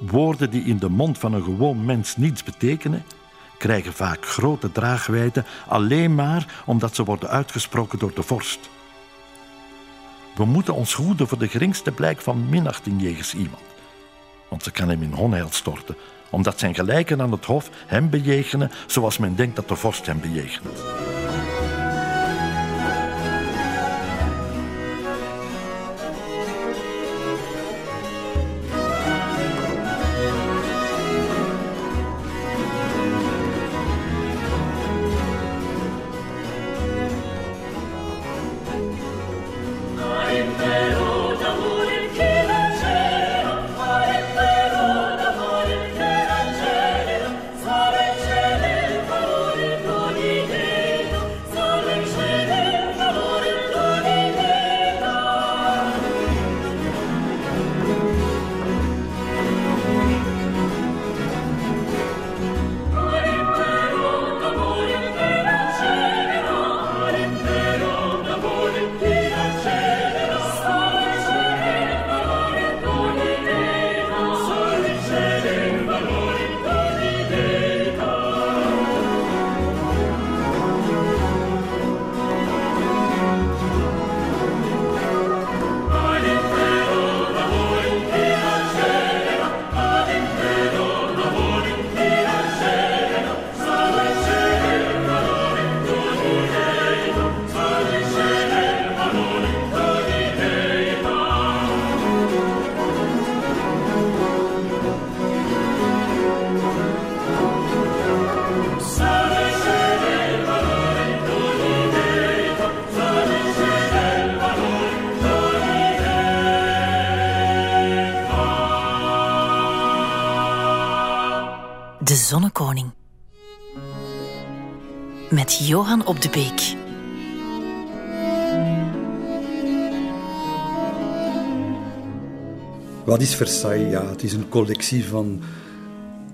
Woorden die in de mond van een gewoon mens niets betekenen, krijgen vaak grote draagwijte alleen maar omdat ze worden uitgesproken door de vorst. We moeten ons hoeden voor de geringste blijk van minachting jegens iemand, want ze kan hem in onheil storten, omdat zijn gelijken aan het hof hem bejegenen zoals men denkt dat de vorst hem bejegent. Op de Beek. Wat is Versailles? Ja, het is een collectie van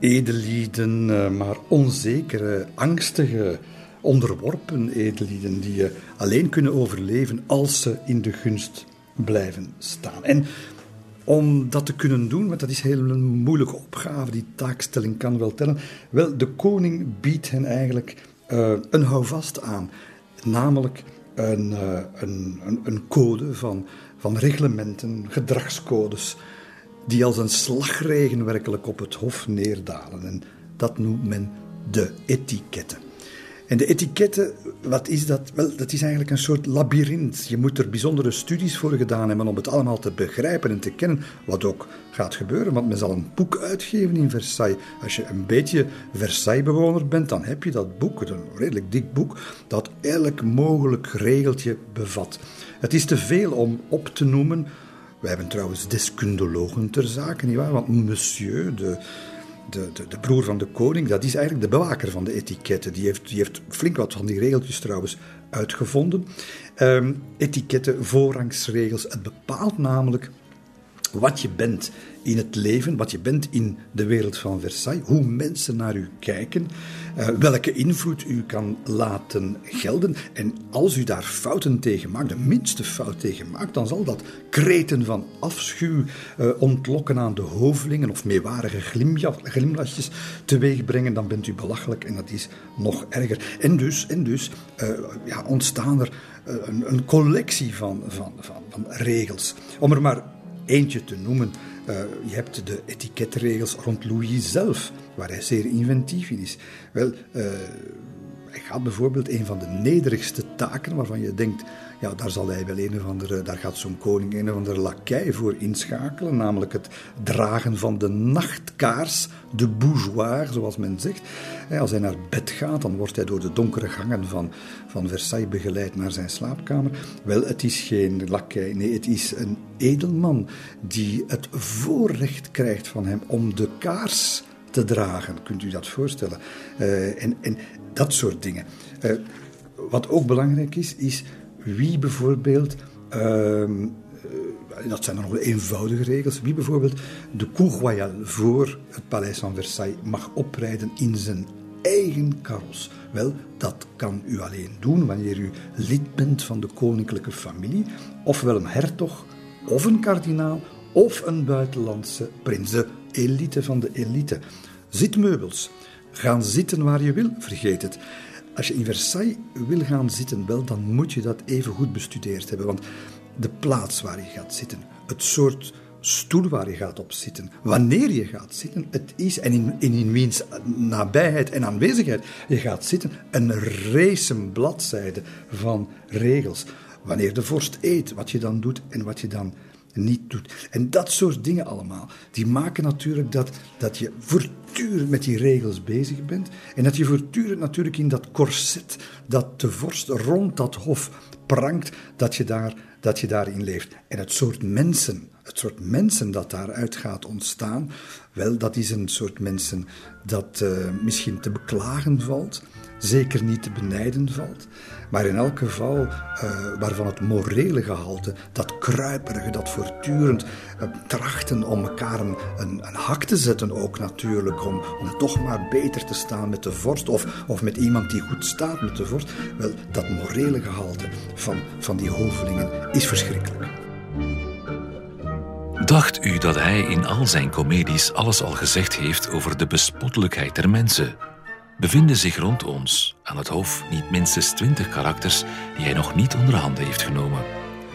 edellieden, eh, maar onzekere, angstige, onderworpen edellieden die je alleen kunnen overleven als ze in de gunst blijven staan. En om dat te kunnen doen, want dat is heel een moeilijke opgave, die taakstelling kan wel tellen. Wel, de koning biedt hen eigenlijk uh, een houvast aan, namelijk een, uh, een, een, een, code van, van reglementen, gedragscodes, die als een slagregen werkelijk op het hof neerdalen. En dat noemt men de etiketten. En de etiketten, wat is dat? Wel, dat is eigenlijk een soort labyrint. Je moet er bijzondere studies voor gedaan hebben om het allemaal te begrijpen en te kennen, wat ook gaat gebeuren, want men zal een boek uitgeven in Versailles. Als je een beetje Versailles-bewoner bent, dan heb je dat boek, een redelijk dik boek, dat elk mogelijk regeltje bevat. Het is te veel om op te noemen. Wij hebben trouwens deskundologen ter zake, nietwaar? Want monsieur, de de, de, de, broer van de koning, dat is eigenlijk de bewaker van de etiketten. Die heeft, die heeft flink wat van die regeltjes trouwens uitgevonden. Um, etiketten, voorrangsregels. Het bepaalt namelijk wat je bent in het leven, wat je bent in de wereld van Versailles, hoe mensen naar u kijken, uh, welke invloed u kan laten gelden. En als u daar fouten tegen maakt, de minste fout tegen maakt, dan zal dat kreten van afschuw uh, ontlokken aan de hovelingen of meewarige glimlachjes teweeg brengen. Dan bent u belachelijk en dat is nog erger. En dus, en dus uh, ja, ontstaan er een, een collectie van, van, van, van regels. Om er maar eentje te noemen. Uh, je hebt de etiketregels rond Louis zelf, waar hij zeer inventief in is. Wel, uh, hij gaat bijvoorbeeld een van de nederigste taken waarvan je denkt, ja, daar zal hij wel een of andere, daar gaat zo'n koning een of andere lakij voor inschakelen, namelijk het dragen van de nachtkaars, de bougeoir, zoals men zegt. Als hij naar bed gaat, dan wordt hij door de donkere gangen van, van Versailles begeleid naar zijn slaapkamer. Wel, het is geen lakij, nee, het is een edelman die het voorrecht krijgt van hem om de kaars te dragen. Kunt u dat voorstellen? Uh, en, en dat soort dingen. Uh, wat ook belangrijk is, is wie bijvoorbeeld. Uh, dat zijn dan nog eenvoudige regels. Wie bijvoorbeeld de Cour Royale voor het paleis van Versailles mag oprijden in zijn eigen karos. Wel, dat kan u alleen doen wanneer u lid bent van de koninklijke familie, ofwel een hertog, of een kardinaal, of een buitenlandse prins, de elite van de elite. Zitmeubels. Gaan zitten waar je wil, vergeet het. Als je in Versailles wil gaan zitten, wel, dan moet je dat even goed bestudeerd hebben. Want de plaats waar je gaat zitten, het soort stoel waar je gaat op zitten, wanneer je gaat zitten, het is, en in, in, in wiens nabijheid en aanwezigheid je gaat zitten, een racen bladzijde van regels. Wanneer de vorst eet, wat je dan doet en wat je dan niet doet. En dat soort dingen allemaal, die maken natuurlijk dat, dat je voortdurend met die regels bezig bent en dat je voortdurend natuurlijk in dat corset dat de vorst rond dat hof prangt, dat je, daar, dat je daarin leeft. En het soort mensen, het soort mensen dat daaruit gaat ontstaan, wel, dat is een soort mensen dat uh, misschien te beklagen valt, zeker niet te benijden valt, maar in elk geval uh, waarvan het morele gehalte, dat kruiperige, dat voortdurend uh, trachten om elkaar een, een, een, hak te zetten ook natuurlijk, om, om toch maar beter te staan met de vorst of, of met iemand die goed staat met de vorst, wel, dat morele gehalte van, van die hovelingen is verschrikkelijk. Dacht u dat hij in al zijn comedies alles al gezegd heeft over de bespottelijkheid der mensen? Bevinden zich rond ons aan het hof niet minstens twintig karakters die hij nog niet onder handen heeft genomen.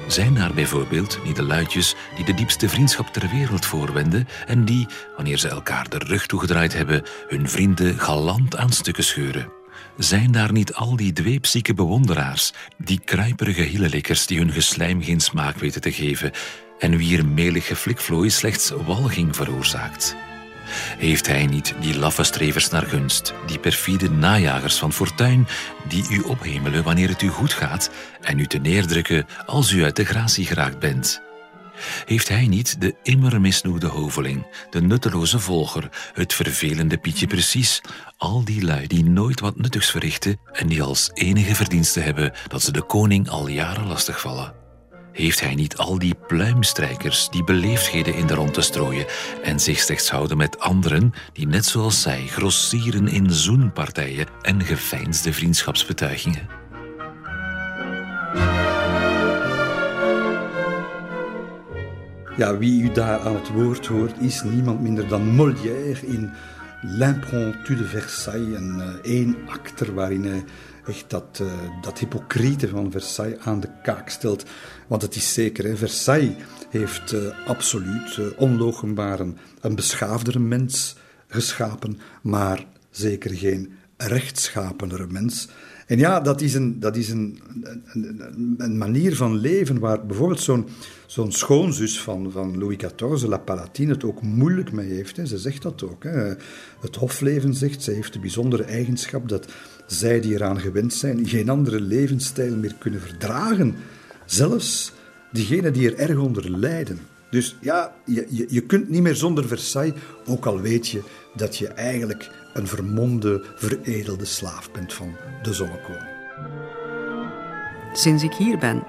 Zijn daar bijvoorbeeld niet de luidjes die de diepste vriendschap ter wereld voorwenden en die, wanneer ze elkaar de rug toegedraaid hebben, hun vrienden galant aan stukken scheuren? Zijn daar niet al die dweepzieke bewonderaars, die kruiperige hielenlikkers die hun geslijm geen smaak weten te geven en wier melig geflikvlooi slechts walging veroorzaakt? Heeft hij niet die laffe strevers naar gunst, die perfide najagers van fortuin, die u ophemelen wanneer het u goed gaat en u te neerdrukken als u uit de gratie geraakt bent? Heeft hij niet de immer misnoegde hoveling, de nutteloze volger, het vervelende Pietje precies, al die lui die nooit wat nuttigs verrichten en die als enige verdienste hebben dat ze de koning al jaren lastigvallen? Heeft hij niet al die pluimstrijkers die beleefdheden in de rond te strooien en zich slechts houden met anderen die net zoals zij grossieren in zoenpartijen en geveinsde vriendschapsbetuigingen? Ja, wie u daar aan het woord hoort, is niemand minder dan Molière in L'Impromptu de Versailles, een uh, één acter waarin hij echt dat, uh, dat hypocriete van Versailles aan de kaak stelt. Want het is zeker, hè, Versailles heeft uh, absoluut uh, onlogenbaar een, een beschaafdere mens geschapen, maar zeker geen rechtschapenere mens. En ja, dat is een, dat is een, een, een manier van leven waar bijvoorbeeld zo'n zo'n schoonzus van, van Louis XIV, La Palatine, het ook moeilijk mee heeft. Hè. Ze zegt dat ook. Hè. Het hofleven zegt, ze heeft de bijzondere eigenschap dat zij die eraan gewend zijn, geen andere levensstijl meer kunnen verdragen. Zelfs diegenen die er erg onder lijden. Dus ja, je, je, je kunt niet meer zonder Versailles, ook al weet je dat je eigenlijk een vermomde, veredelde slaaf bent van de zonnekoning. Sinds ik hier ben,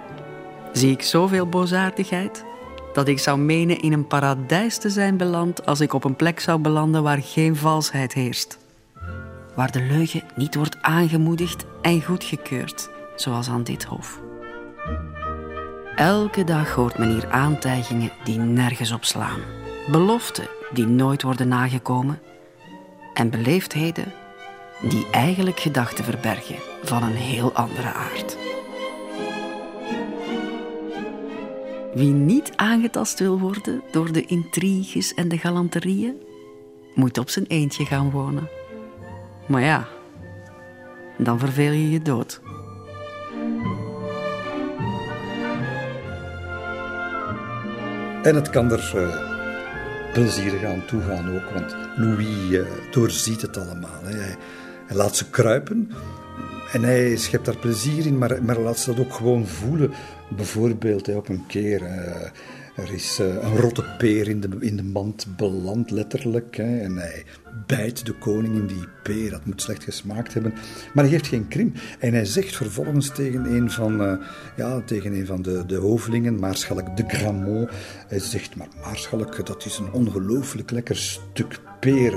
zie ik zoveel boosaardigheid dat ik zou menen in een paradijs te zijn beland als ik op een plek zou belanden waar geen valsheid heerst. Waar de leugen niet wordt aangemoedigd en goedgekeurd, zoals aan dit hof. Elke dag hoort men hier aantijgingen die nergens op slaan, beloften die nooit worden nagekomen en beleefdheden die eigenlijk gedachten verbergen van een heel andere aard. Wie niet aangetast wil worden door de intriges en de galanterieën, moet op zijn eentje gaan wonen. Maar ja, dan verveel je je dood. En het kan er uh, plezierig aan toegaan ook, want Louis uh, doorziet het allemaal. Hè. Hij, laat ze kruipen en hij schept daar plezier in, maar, maar laat ze dat ook gewoon voelen. Bijvoorbeeld hè, op een keer. Uh, er is uh, een rotte peer in de, in de mand beland, letterlijk. Hè, en hij bijt de koning in die peer. Dat moet slecht gesmaakt hebben. Maar hij geeft geen krim. En hij zegt vervolgens tegen een van, uh, ja, tegen een van de, de hovelingen, Maarschalk de Gramont. Hij zegt, maar Maarschalk, dat is een ongelooflijk lekker stuk peer.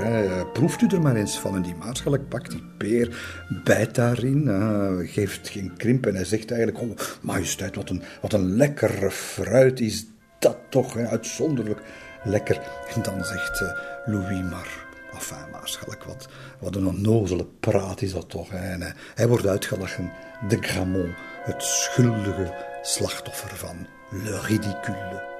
Proeft u er maar eens van. En die Maarschalk pakt die peer, bijt daarin, uh, geeft geen krimp. En hij zegt eigenlijk, oh, majesteit, wat een, wat een lekkere fruit is dat toch, hè, uitzonderlijk lekker. En dan zegt uh, Louis maar, enfin, maarschalk, wat, wat een onnozele praat is dat toch. En, uh, hij wordt uitgelachen, de Gramont, het schuldige slachtoffer van Le Ridicule.